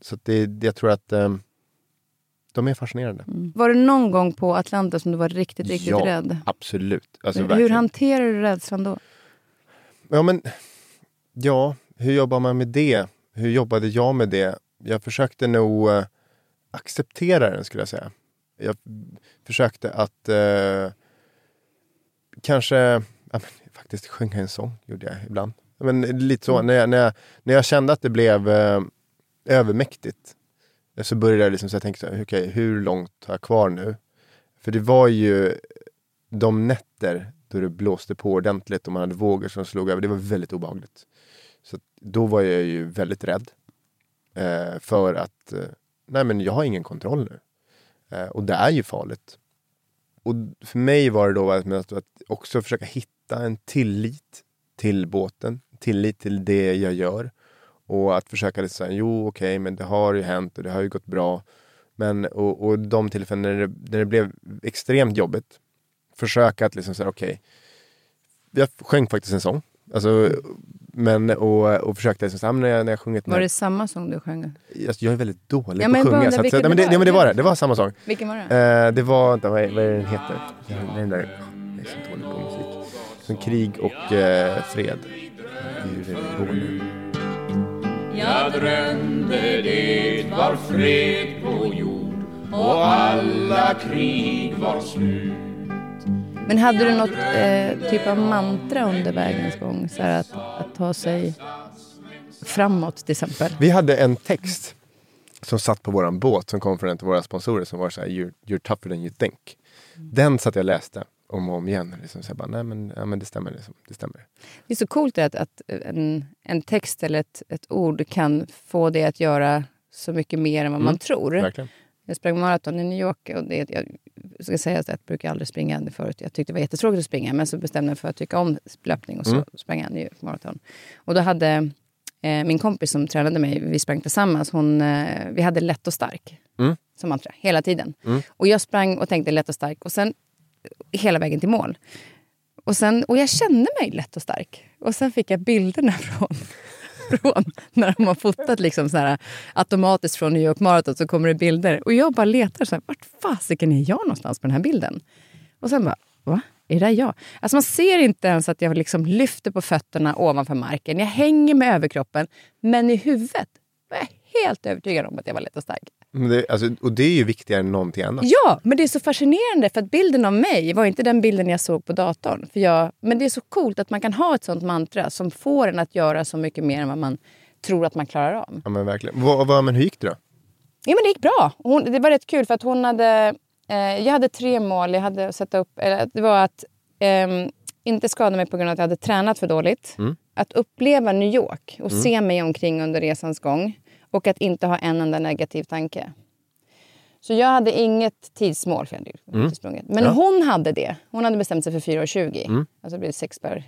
Så det, det- jag tror att eh, de är fascinerande. Var det någon gång på Atlantis som du var riktigt, riktigt Ja, rädd? Absolut. Alltså, Hur verkligen. hanterar du rädslan då? Ja, men, ja, hur jobbar man med det? Hur jobbade jag med det? Jag försökte nog eh, acceptera den skulle jag säga. Jag försökte att eh, kanske, ja, men, faktiskt sjunga en sång gjorde jag ibland. Men lite så, när, jag, när, jag, när jag kände att det blev eh, övermäktigt så började jag liksom så jag tänkte, så här, hur långt har jag kvar nu? För det var ju de nätter då det blåste på ordentligt och man hade vågor som slog över. Det var väldigt obehagligt. Så att då var jag ju väldigt rädd. Eh, för att, eh, nej men jag har ingen kontroll nu. Eh, och det är ju farligt. Och för mig var det då att, att också försöka hitta en tillit till båten. Tillit till det jag gör. Och att försöka säga, jo okej, men det har ju hänt och det har ju gått bra. Men, och, och de tillfällen när det, när det blev extremt jobbigt, försöka att liksom säga okej, jag sjöng faktiskt en sång. Alltså, men, och, och försökte liksom, säga, när, jag, när jag sjungit Var det samma sång du sjöng? Alltså, jag är väldigt dålig Ja, på att sjunga. Så att, vilken ja, men det, det men det var det. Det var samma sång. Vilken var det? Eh, det var, vänta, vad är, vad är den heter? Ja, vad är den där? Jag är så dålig på musik. Som krig och eh, fred. Hur går nu? Jag drömde det var fred på jord och alla krig var slut. Men hade du något eh, typ av mantra under vägens gång? Så här att, att ta sig framåt till exempel. Vi hade en text som satt på våran båt som kom från en av våra sponsorer som var så här, you're, you're tougher than you think. Den satt jag och läste om och om igen. Liksom, så jag bara, nej men, ja, men det stämmer. Liksom. Det stämmer. Det är så coolt att, att en, en text eller ett, ett ord kan få det att göra så mycket mer än vad man tror. Verkligen. Jag sprang maraton i New York och det, jag ska säga att jag brukar aldrig springa förut. Jag tyckte det var jättetråkigt att springa men så bestämde jag mig för att tycka om löpning och så sprang jag New York maraton. Och då hade eh, min kompis som tränade mig, vi sprang tillsammans, hon, eh, vi hade lätt och stark Mm. som mantra hela tiden. Och jag sprang och tänkte lätt och stark och sen hela vägen till mål. Och, sen, och jag kände mig lätt och stark. Och sen fick jag bilderna [laughs] från, från när de har fotat liksom så här, automatiskt från New York Marathon så kommer det bilder. Och jag bara letar, så här, vart fasiken är jag någonstans på den här bilden? Och sen bara, va? Är det där jag? Alltså man ser inte ens att jag liksom lyfter på fötterna ovanför marken. Jag hänger med överkroppen. Men i huvudet var jag helt övertygad om att jag var lätt och stark. Det, alltså, och det är ju viktigare än någonting annat. Ja, men det är så fascinerande för att bilden av mig var inte den bilden jag såg på datorn. För jag, men det är så coolt att man kan ha ett sånt mantra som får en att göra så mycket mer än vad man tror att man klarar av. Ja, men verkligen. Vad, vad, men hur gick det då? Ja, men det gick bra. Hon, det var rätt kul för att hon hade... Eh, jag hade tre mål. Jag hade satt upp... Eller, det var att ehm, inte skada mig på grund av att jag hade tränat för dåligt. Att uppleva New York och se mig omkring under resans gång. Och att inte ha en enda negativ tanke. Så jag hade inget tidsmål, för jag hade sprungit. Men Ja. hon hade det. Hon hade bestämt sig för 4.20. Alltså det blir sex per...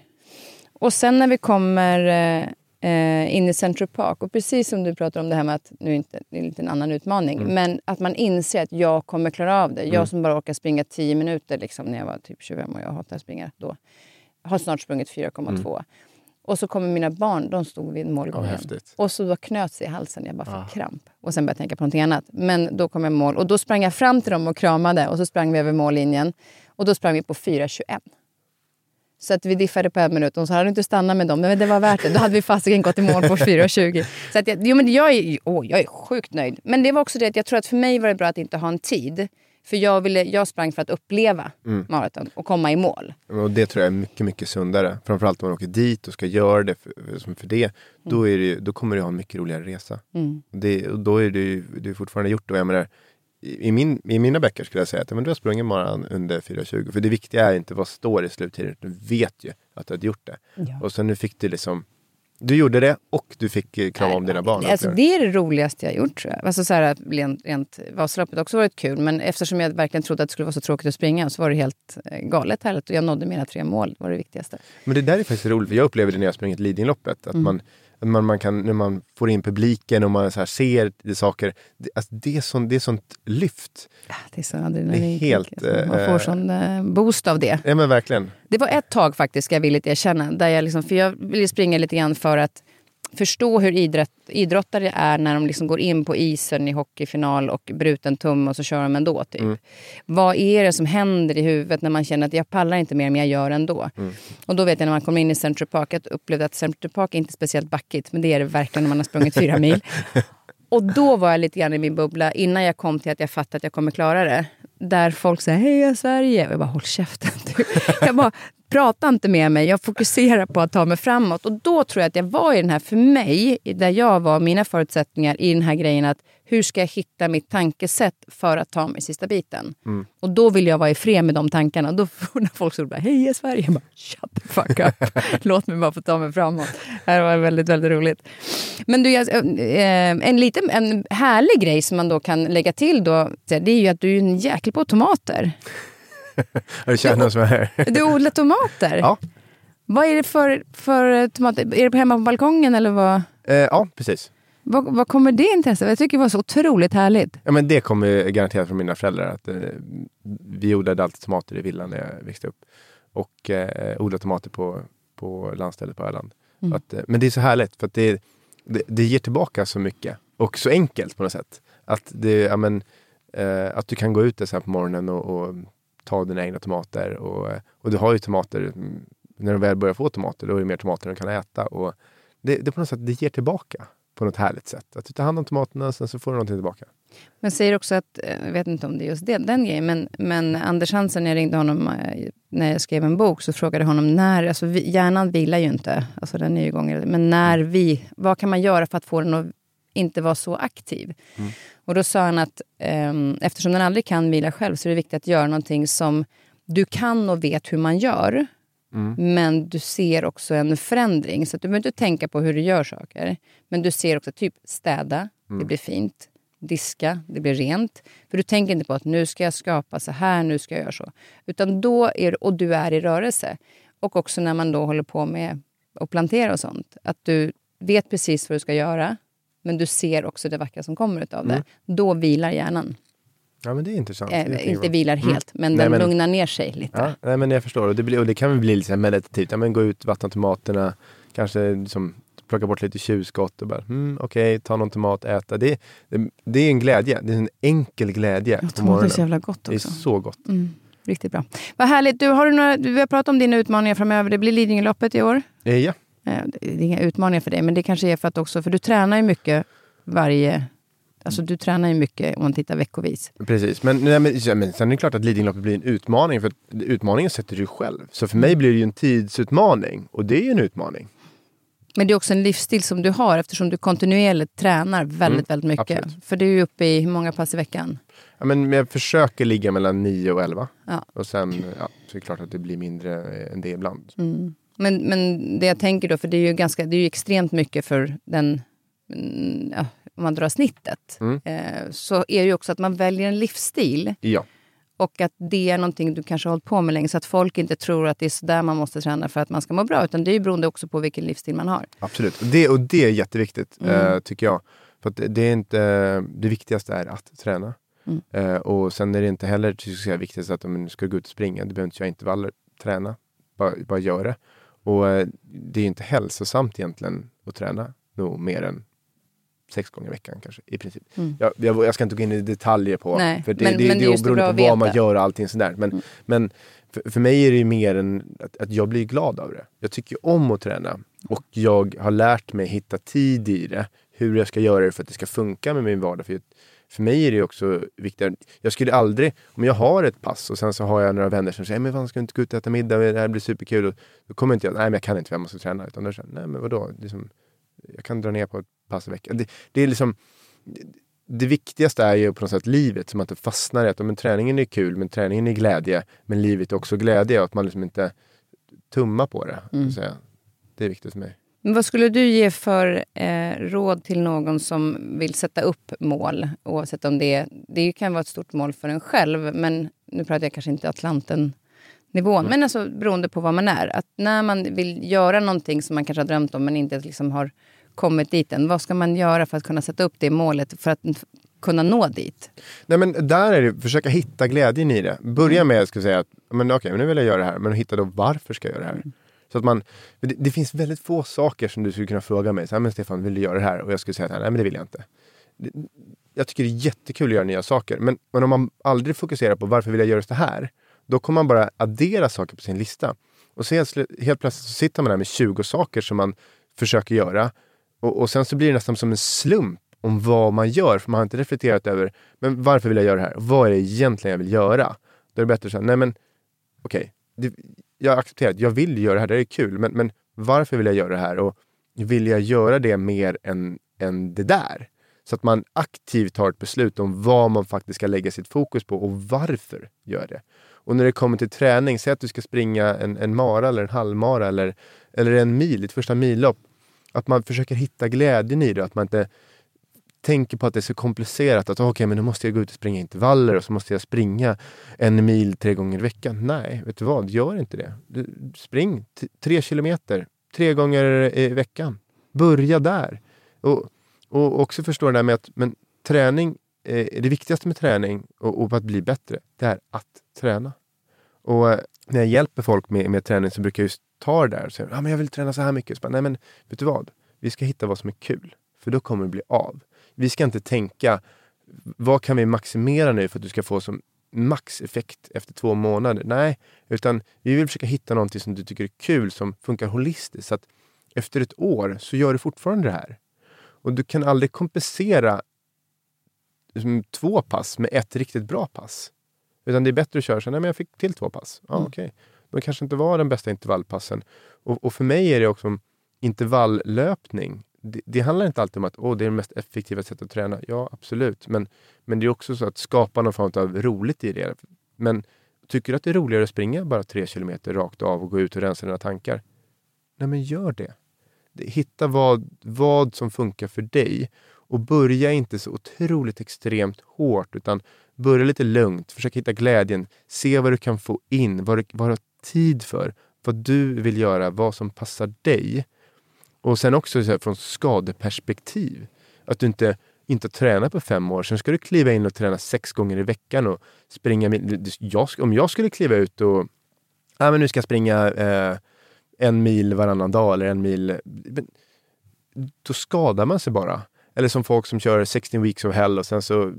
Och sen när vi kommer eh, eh, in i Central Park, och precis som du pratar om det här med att, nu är inte, det är lite en annan utmaning, men att man inser att jag kommer klara av det. Jag som bara orkar springa 10 minuter liksom, när jag var typ 25 och jag hatar att springa då. Har snart sprungit 4,2. Och så kommer mina barn, de stod vid målgången. häftigt. och så då knöt sig i halsen, jag bara fick kramp. Och sen började jag tänka på någonting annat. Men då kom jag mål och då sprang jag fram till dem och kramade och så sprang vi över mållinjen. Och då sprang vi på 4.21. Så att vi diffade på en minut. Och så hade du inte stannat med dem. Men det var värt det. Då hade vi fasiken gått i mål på 4.20. Så att jag, jo, men jag, är, åh, jag är sjukt nöjd. Men det var också det att jag tror att för mig var det bra att inte ha en tid. För jag, ville, jag sprang för att uppleva maraton och komma i mål. Och det tror jag är mycket, mycket sundare. Framförallt om man åker dit och ska göra det för, som för det. Då, är det, då kommer du ha en mycket roligare resa. Det, och då är ju det är fortfarande gjort. Och jag menar, i, min, I mina böcker skulle jag säga att men du har sprungit maran under 4.20. För det viktiga är inte vad står i sluttiden. Du vet ju att du har gjort det. Ja. Och sen nu fick du liksom du gjorde det och du fick eh, krama om dina barn. Alltså, det är det roligaste jag gjort tror jag. Alltså, så här, rent, rent Vasaloppet har också varit kul. Men eftersom jag verkligen trodde att det skulle vara så tråkigt att springa så var det helt eh, galet härligt. Och jag nådde mina tre mål. Det var det viktigaste. Men det där är faktiskt roligt, för jag upplever det när jag sprungit Lidingöloppet. Att man, att man, man kan, när man får in publiken och man så ser det saker. Det, alltså det, är sånt, det är sånt lyft. Ja, Det är så adrenalin. Det är helt, Man eh, får sån eh, boost av det. Ja men verkligen. Det var ett tag faktiskt, ska jag villigt erkänna. Där jag, liksom, för jag ville springa lite grann för att förstå hur idrott, idrottare är när de liksom går in på isen i hockeyfinal och bruten tumme och så kör de ändå. Typ. Vad är det som händer i huvudet när man känner att jag pallar inte mer men jag gör ändå? Och då vet jag när man kommer in i Central Park, jag upplevde att Central Park är inte speciellt backigt men det är det verkligen när man har sprungit fyra mil. [laughs] Och då var jag lite grann i min bubbla innan jag kom till att jag fattade att jag kommer klara det. Där folk säger heja Sverige. Och jag bara håll käften. Du. [laughs] Jag bara prata inte med mig. Jag fokuserar på att ta mig framåt. Och då tror jag att jag var i den här, för mig, där jag var, mina förutsättningar i den här grejen att hur ska jag hitta mitt tankesätt för att ta mig sista biten? Och då vill jag vara i fred med de tankarna. Och då [laughs] när folk stod bara heja Sverige. Jag bara shut the fuck up. [laughs] Låt mig bara få ta mig framåt. Det var väldigt, väldigt roligt. Men du, eh, en liten en härlig grej som man då kan lägga till då, det är ju att du är en jäkel på tomater. Någon som är här? [laughs] Du odlar tomater. Ja. Vad är det för, för tomater? Är det hemma på balkongen eller vad? Eh, ja, precis. Vad, vad kommer det intresset? Jag tycker det var så otroligt härligt. Ja, men det kommer garanterat från mina föräldrar. Att, eh, vi odlade alltid tomater i villan när jag växte upp. Och eh, odlade tomater på, på landstället på Öland. Att, eh, men det är så härligt för det, det, det ger tillbaka så mycket. Och så enkelt på något sätt. Att, det, ja, men, eh, att du kan gå ut där på morgonen och, och ta dina egna tomater. Och, eh, och du har ju tomater, mm, när du väl börjar få tomater, då är det mer tomater du kan äta. Och det, det på något sätt, det ger tillbaka på något härligt sätt. Att du tar hand om tomaterna och sen så får du någonting tillbaka. Men säger också att, eh, jag vet inte om det är just det, den grejen, men, men Anders Hansen, när jag ringde honom eh, när jag skrev en bok, så frågade jag honom när, alltså vi, hjärnan vilar ju inte, alltså den är ju igång, men när vi, vad kan man göra för att få den att inte vara så aktiv? Mm. Och då sa han att eh, eftersom den aldrig kan vila själv så är det viktigt att göra någonting som du kan och vet hur man gör. Mm. Men du ser också en förändring. Så att du behöver inte tänka på hur du gör saker. Men du ser också typ städa, Mm. det blir fint. Diska, det blir rent. För du tänker inte på att nu ska jag skapa så här, nu ska jag göra så. Utan då är och du är i rörelse. Och också när man då håller på med att plantera och sånt. Att du vet precis vad du ska göra. Men du ser också det vackra som kommer utav det. Mm. Då vilar hjärnan. Ja men det är intressant. Det Eh, är inte vilar Mm. helt, men Nej, den men- lugnar ner sig lite. Ja, nej, men jag förstår. Och det, blir, och det kan väl bli lite meditativt. Ja, men gå ut, vattna tomaterna, kanske liksom plocka bort lite tjuvskott och bara mm, okej, ta någon tomat, äta. Det, det, det är en glädje. Det är en enkel glädje Ja, på tomater är så jävla gott Det är också. så gott. Mm, riktigt bra. Vad härligt. Du, har du några, vi har pratat om dina utmaningar framöver. Det blir Lidingöloppet i år. Eh, Ja, Eh, Det är inga utmaningar för dig, men det kanske är för att också, för du tränar ju mycket varje... Alltså du tränar ju mycket om man tittar veckovis. precis. Men, nej, men, ja, men sen är det klart att Lidingöloppet blir en utmaning. För utmaningen sätter du själv. Så för mig blir det ju en tidsutmaning. Och det är ju en utmaning. Men det är också en livsstil som du har eftersom du kontinuerligt tränar väldigt, väldigt mycket. Mm, absolut. För du är ju uppe i hur många pass i veckan? Ja, men jag försöker ligga mellan 9 och 11. Ja. Och sen ja, så är det klart att det blir mindre eh, än det ibland. Mm. Men, men det jag tänker då, för det är ju, ganska, det är ju extremt mycket för den, mm, ja, om man drar snittet, Mm. eh, så är det ju också att man väljer en livsstil Ja. och att det är någonting du kanske har hållit på med länge så att folk inte tror att det är så där man måste träna för att man ska må bra. Utan det är ju beroende också på vilken livsstil man har. Absolut. Och det, och det är jätteviktigt, Mm. eh, tycker jag. För det, det är inte, det viktigaste är att träna. Mm. Eh, och sen är det inte heller tycker jag, säga, viktigt att om du ska gå ut och springa, du behöver inte göra intervaller, träna. Bara, bara gör det. Och eh, det är inte hälsosamt egentligen att träna nog mer än sex gånger i veckan kanske, i princip. Mm. Jag, jag, jag ska inte gå in i detaljer på, Nej, för det, men- det, men det det är beroende på vad man gör och allting sådär. Men, Mm. men för, för mig är det mer än att, att jag blir glad av det. Jag tycker om att träna och jag har lärt mig hitta tid i det. Hur jag ska göra det för att det ska funka med min vardag. För, för mig är det också viktigt. Jag skulle aldrig, om jag har ett pass och sen så har jag några vänner som säger men fan ska du inte gå ut och äta middag, det här blir superkul. Och då kommer inte jag, nej men jag kan inte jag måste träna. Utan då säger jag, nej men vadå, liksom, jag kan dra ner på ett pass i veckan. Det, det är liksom det viktigaste är ju på något sätt livet, som att det fastnar i att men, träningen är kul, men träningen är glädje, men livet är också glädje och att man liksom inte tummar på det. så att säga. Det är viktigt för mig. Men vad skulle du ge för eh, råd till någon som vill sätta upp mål? Oavsett om det, det kan vara ett stort mål för en själv, men nu pratar jag kanske inte Atlanten-nivån, men alltså beroende på vad man är. Att när man vill göra någonting som man kanske har drömt om men inte liksom har kommit dit än. Vad ska man göra för att kunna sätta upp det målet för att kunna nå dit? Nej men där är det, försöka hitta glädjen i det. Börja med att säga att men, okej, men nu vill jag göra det här, men hitta då varför ska jag göra det här? Så att man, det, det finns väldigt få saker som du skulle kunna fråga mig. Så här, men Stefan, vill du göra det här? Och jag skulle säga att nej, men det vill jag inte. Det, jag tycker det är jättekul att göra nya saker. Men, men om man aldrig fokuserar på varför vill jag göra just det här? Då kommer man bara addera saker på sin lista. Och så helt plötsligt så sitter man där med 20 saker som man försöker göra. Och, och sen så blir det nästan som en slump om vad man gör. För man har inte reflekterat över men varför vill jag göra det här? Vad är det egentligen jag vill göra? Då är det bättre att säga, nej men okej, okay, jag accepterar att jag vill göra det här, det är kul. Men, men varför vill jag göra det här? Och vill jag göra det mer än, än det där? Så att man aktivt tar ett beslut om vad man faktiskt ska lägga sitt fokus på och varför gör det. Och när det kommer till träning, säg att du ska springa en, en mara eller en halvmara eller, eller en mil, ditt första millopp. Att man försöker hitta glädjen i det, att man inte tänker på att det är så komplicerat. Att okej, men nu måste jag gå ut och springa intervaller och så måste jag springa en mil tre gånger i veckan. Nej, vet du vad? Gör inte det. Du, spring tre kilometer tre gånger i veckan. Börja där. Och, och också förstå det där med att men, träning, eh, det viktigaste med träning och, och att bli bättre, det är att träna. Och eh, när jag hjälper folk med, med träning så brukar jag just ta det där och säga, ah, men jag vill träna så här mycket. Så bara, Nej men vet du vad? Vi ska hitta vad som är kul. För då kommer det bli av. Vi ska inte tänka, vad kan vi maximera nu för att du ska få som maxeffekt efter två månader? Nej, utan vi vill försöka hitta någonting som du tycker är kul, som funkar holistiskt. Så att efter ett år så gör du fortfarande det här. Och du kan aldrig kompensera liksom, två pass med ett riktigt bra pass. Utan det är bättre att köra så nej men jag fick till två pass. Ja, Mm. okej. Men det kanske inte var den bästa intervallpassen. Och, och för mig är det också intervalllöpning. Det, det handlar inte alltid om att åh, det är det mest effektiva sättet att träna. Ja, absolut. Men, men det är också så att skapa någon form av roligt i det. Men tycker du att det är roligare att springa bara tre kilometer rakt av och gå ut och rensa dina tankar? Nej, men gör. Det- Hitta vad, vad som funkar för dig. Och börja inte så otroligt extremt hårt, utan börja lite lugnt. Försök hitta glädjen. Se vad du kan få in, vad du, vad du har tid för. Vad du vill göra, vad som passar dig. Och sen också så här, från skadeperspektiv. Att du inte, inte tränar på fem år, sen ska du kliva in och träna sex gånger i veckan och springa. Jag, om jag skulle kliva ut och ah, men nu ska jag springa eh, en mil varannan dag eller en mil. Då skadar man sig bara. Eller som folk som kör 16 weeks of hell och sen så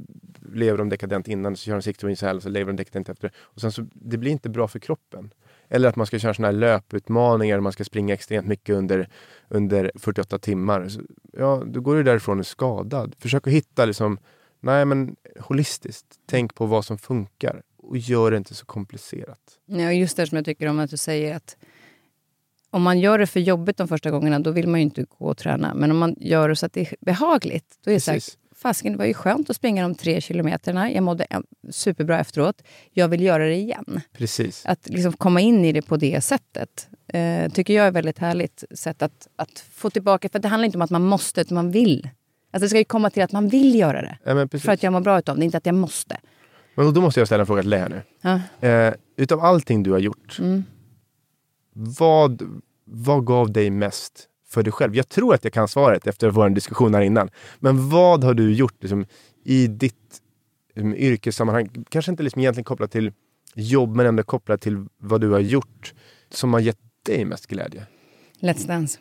lever de dekadent innan, så kör de 16 weeks of hell och så lever de dekadent efter. Och sen så, det blir inte bra för kroppen. Eller att man ska köra såna här löputmaningar man ska springa extremt mycket under, under 48 timmar. Så, ja, då går du därifrån och skadad. Försök att hitta liksom, nej men holistiskt. Tänk på vad som funkar och gör det inte så komplicerat. Ja, just det som jag tycker om att du säger att om man gör det för jobbigt de första gångerna, då vill man ju inte gå och träna. Men om man gör det så att det är behagligt, då är det så Precis. Fasken, det var ju skönt att springa de tre kilometerna. Jag mådde en- superbra efteråt. Jag vill göra det igen. Precis. Att liksom komma in i det på det sättet eh, tycker jag är väldigt härligt sätt att, att få tillbaka. För det handlar inte om att man måste, utan man vill. Alltså det ska ju komma till att man vill göra det. Ja. För att jag mår bra utav det, inte att jag måste. Men då måste jag ställa en fråga till dig här nu. Ja. Eh, utav allting du har gjort, Mm. vad, vad gav dig mest för dig själv? Jag tror att jag kan svaret efter vår diskussion här innan. Men vad har du gjort liksom, i ditt liksom, yrkessammanhang? Kanske inte liksom egentligen kopplat till jobb, men ändå kopplat till vad du har gjort som har gett dig mest glädje? Let's Dance.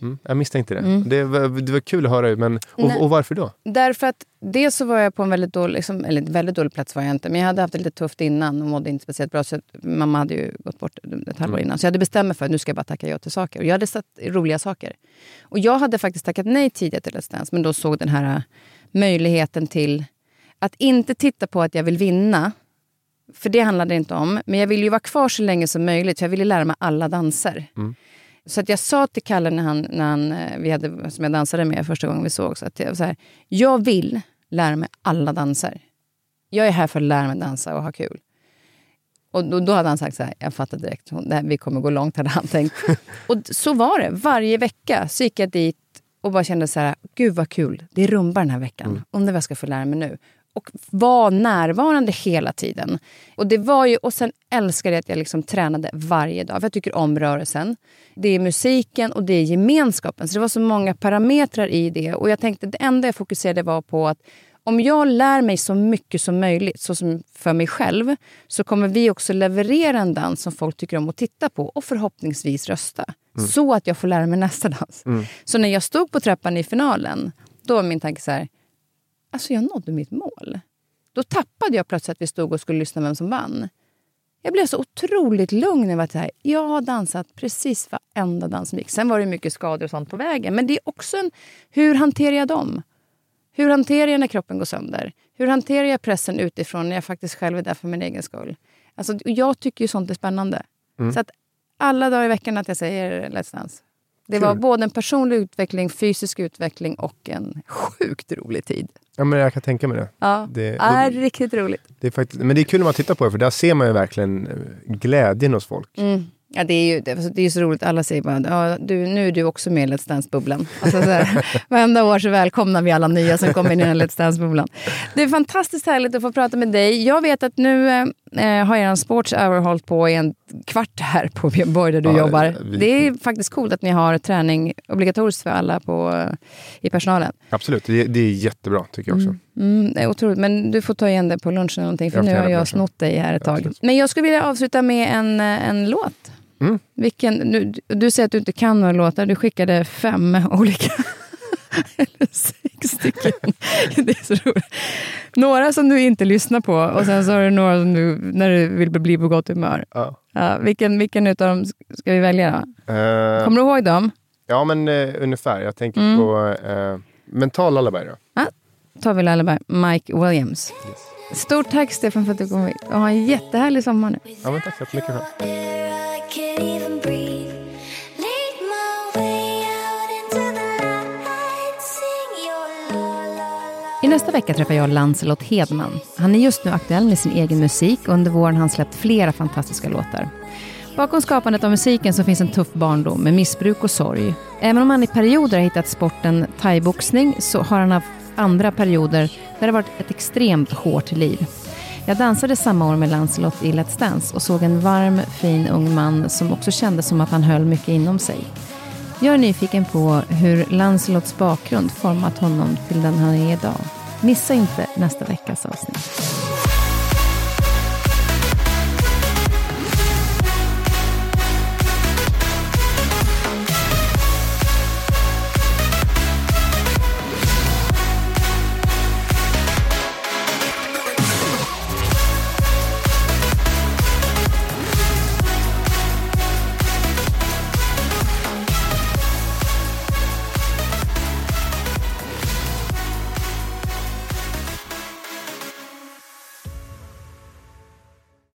Mm, jag misstänkte det. Mm. Det, var, det var kul att höra. Men, och, och varför då? Därför att dels så var jag på en väldigt dålig, liksom, eller väldigt dålig plats var jag inte, men jag hade haft det lite tufft innan och mådde inte speciellt bra. Så mamma hade ju gått bort ett halvår Mm. innan. Så jag hade bestämt mig för att nu ska jag bara tacka ja till saker. Och jag hade satt roliga saker. Och jag hade faktiskt tackat nej tidigare till Let's Dance, men då såg den här äh, möjligheten till att inte titta på att jag vill vinna. För det handlade det inte om. Men jag ville ju vara kvar så länge som möjligt. För jag ville lära mig alla danser. Mm. Så att jag sa till Kalle när han, när han, eh, vi hade, som jag dansade med första gången vi såg, att jag, så här, jag vill lära mig alla danser. Jag är här för att lära mig dansa och ha kul. Och då, då hade han sagt så här, jag fattar direkt, hon- här, vi kommer gå långt hade han tänkt. [laughs] och så var det, varje vecka så gick jag dit och bara kände så här, gud vad kul, det är rumba den här veckan. Undrar vad jag ska få lära mig nu. Och var närvarande hela tiden. Och det var ju, och sen älskade jag att jag liksom tränade varje dag. För jag tycker om rörelsen. Det är musiken och det är gemenskapen. Så det var så många parametrar i det. Och jag tänkte, det enda jag fokuserade var på att om jag lär mig så mycket som möjligt, så som för mig själv, så kommer vi också leverera en dans som folk tycker om att titta på och förhoppningsvis rösta. Så att jag får lära mig nästa dans. Så när jag stod på trappan i finalen, då var min tanke så här, alltså jag nådde mitt mål. Då tappade jag plötsligt att vi stod och skulle lyssna vem som vann. Jag blev så otroligt lugn över att här, jag har dansat precis varenda dans som gick. Sen var det mycket skador och sånt på vägen. Men det är också en, hur hanterar jag dem? Hur hanterar jag när kroppen går sönder? Hur hanterar jag pressen utifrån när jag faktiskt själv är där för min egen skull? Alltså, jag tycker ju sånt är spännande. Så att alla dagar i veckan att jag säger Let's Dance. Det var Kul. både en personlig utveckling, fysisk utveckling och en sjukt rolig tid. Ja, men jag kan tänka mig det. Ja, Det- det är riktigt roligt. det är faktiskt, men det är kul när man tittar på det, för där ser man ju verkligen eh, glädjen hos folk. Mm. Ja, det är ju det, det är ju så roligt. Alla säger bara ja, du, nu är du också med i Let's Dance-bubblan. Alltså, här, [laughs] varenda år så välkomnar vi alla nya som kommer in i den här Let's Dance-bubblan. Det är fantastiskt härligt att få prata med dig. Jag vet att nu eh, har er Sports Hour hållit på i en kvart här på Björn Borg där du Ja, jobbar. vi- Det är faktiskt coolt att ni har träning obligatoriskt för alla på, eh, i personalen. Absolut, det, det är jättebra tycker jag också. Mm, det är otroligt. Men du får ta igen det på lunchen eller någonting, för Jag nu har jag lunchen. snott dig här ett tag. Absolut. Men jag skulle vilja avsluta med en, eh, en låt. Mm. Vilken, nu, du säger att du inte kan några låtar. Du skickade fem olika. [laughs] Eller sex stycken. [laughs] Det är så roligt. Några som du inte lyssnar på och sen så har du några som du, när du vill bli på gott humör. Ja. Ja, vilken, vilken utav dem ska vi välja då? Eh, Kommer du ihåg dem? ja, men eh, ungefär. Jag tänker Mm. på... eh, mental lullaby då? Ja, tar vi Lullaby, Mike Williams. Stort tack Stefan för att du kom hit. Och ha en jättehärlig sommar nu. Ja, men tack så mycket själv. I nästa vecka träffar jag Lancelot Hedman. Han är just nu aktuell med sin egen musik och under våren har han släppt flera fantastiska låtar. Bakom skapandet av musiken så finns en tuff barndom med missbruk och sorg. Även om han i perioder har hittat sporten thaiboxning så har han haft andra perioder där det varit ett extremt hårt liv. Jag dansade samma år med Lancelot i Let's Dance och såg en varm, fin ung man som också kände som att han höll mycket inom sig. Jag är nyfiken på hur Lancelots bakgrund format honom till den han är idag. Missa inte nästa veckas avsnitt.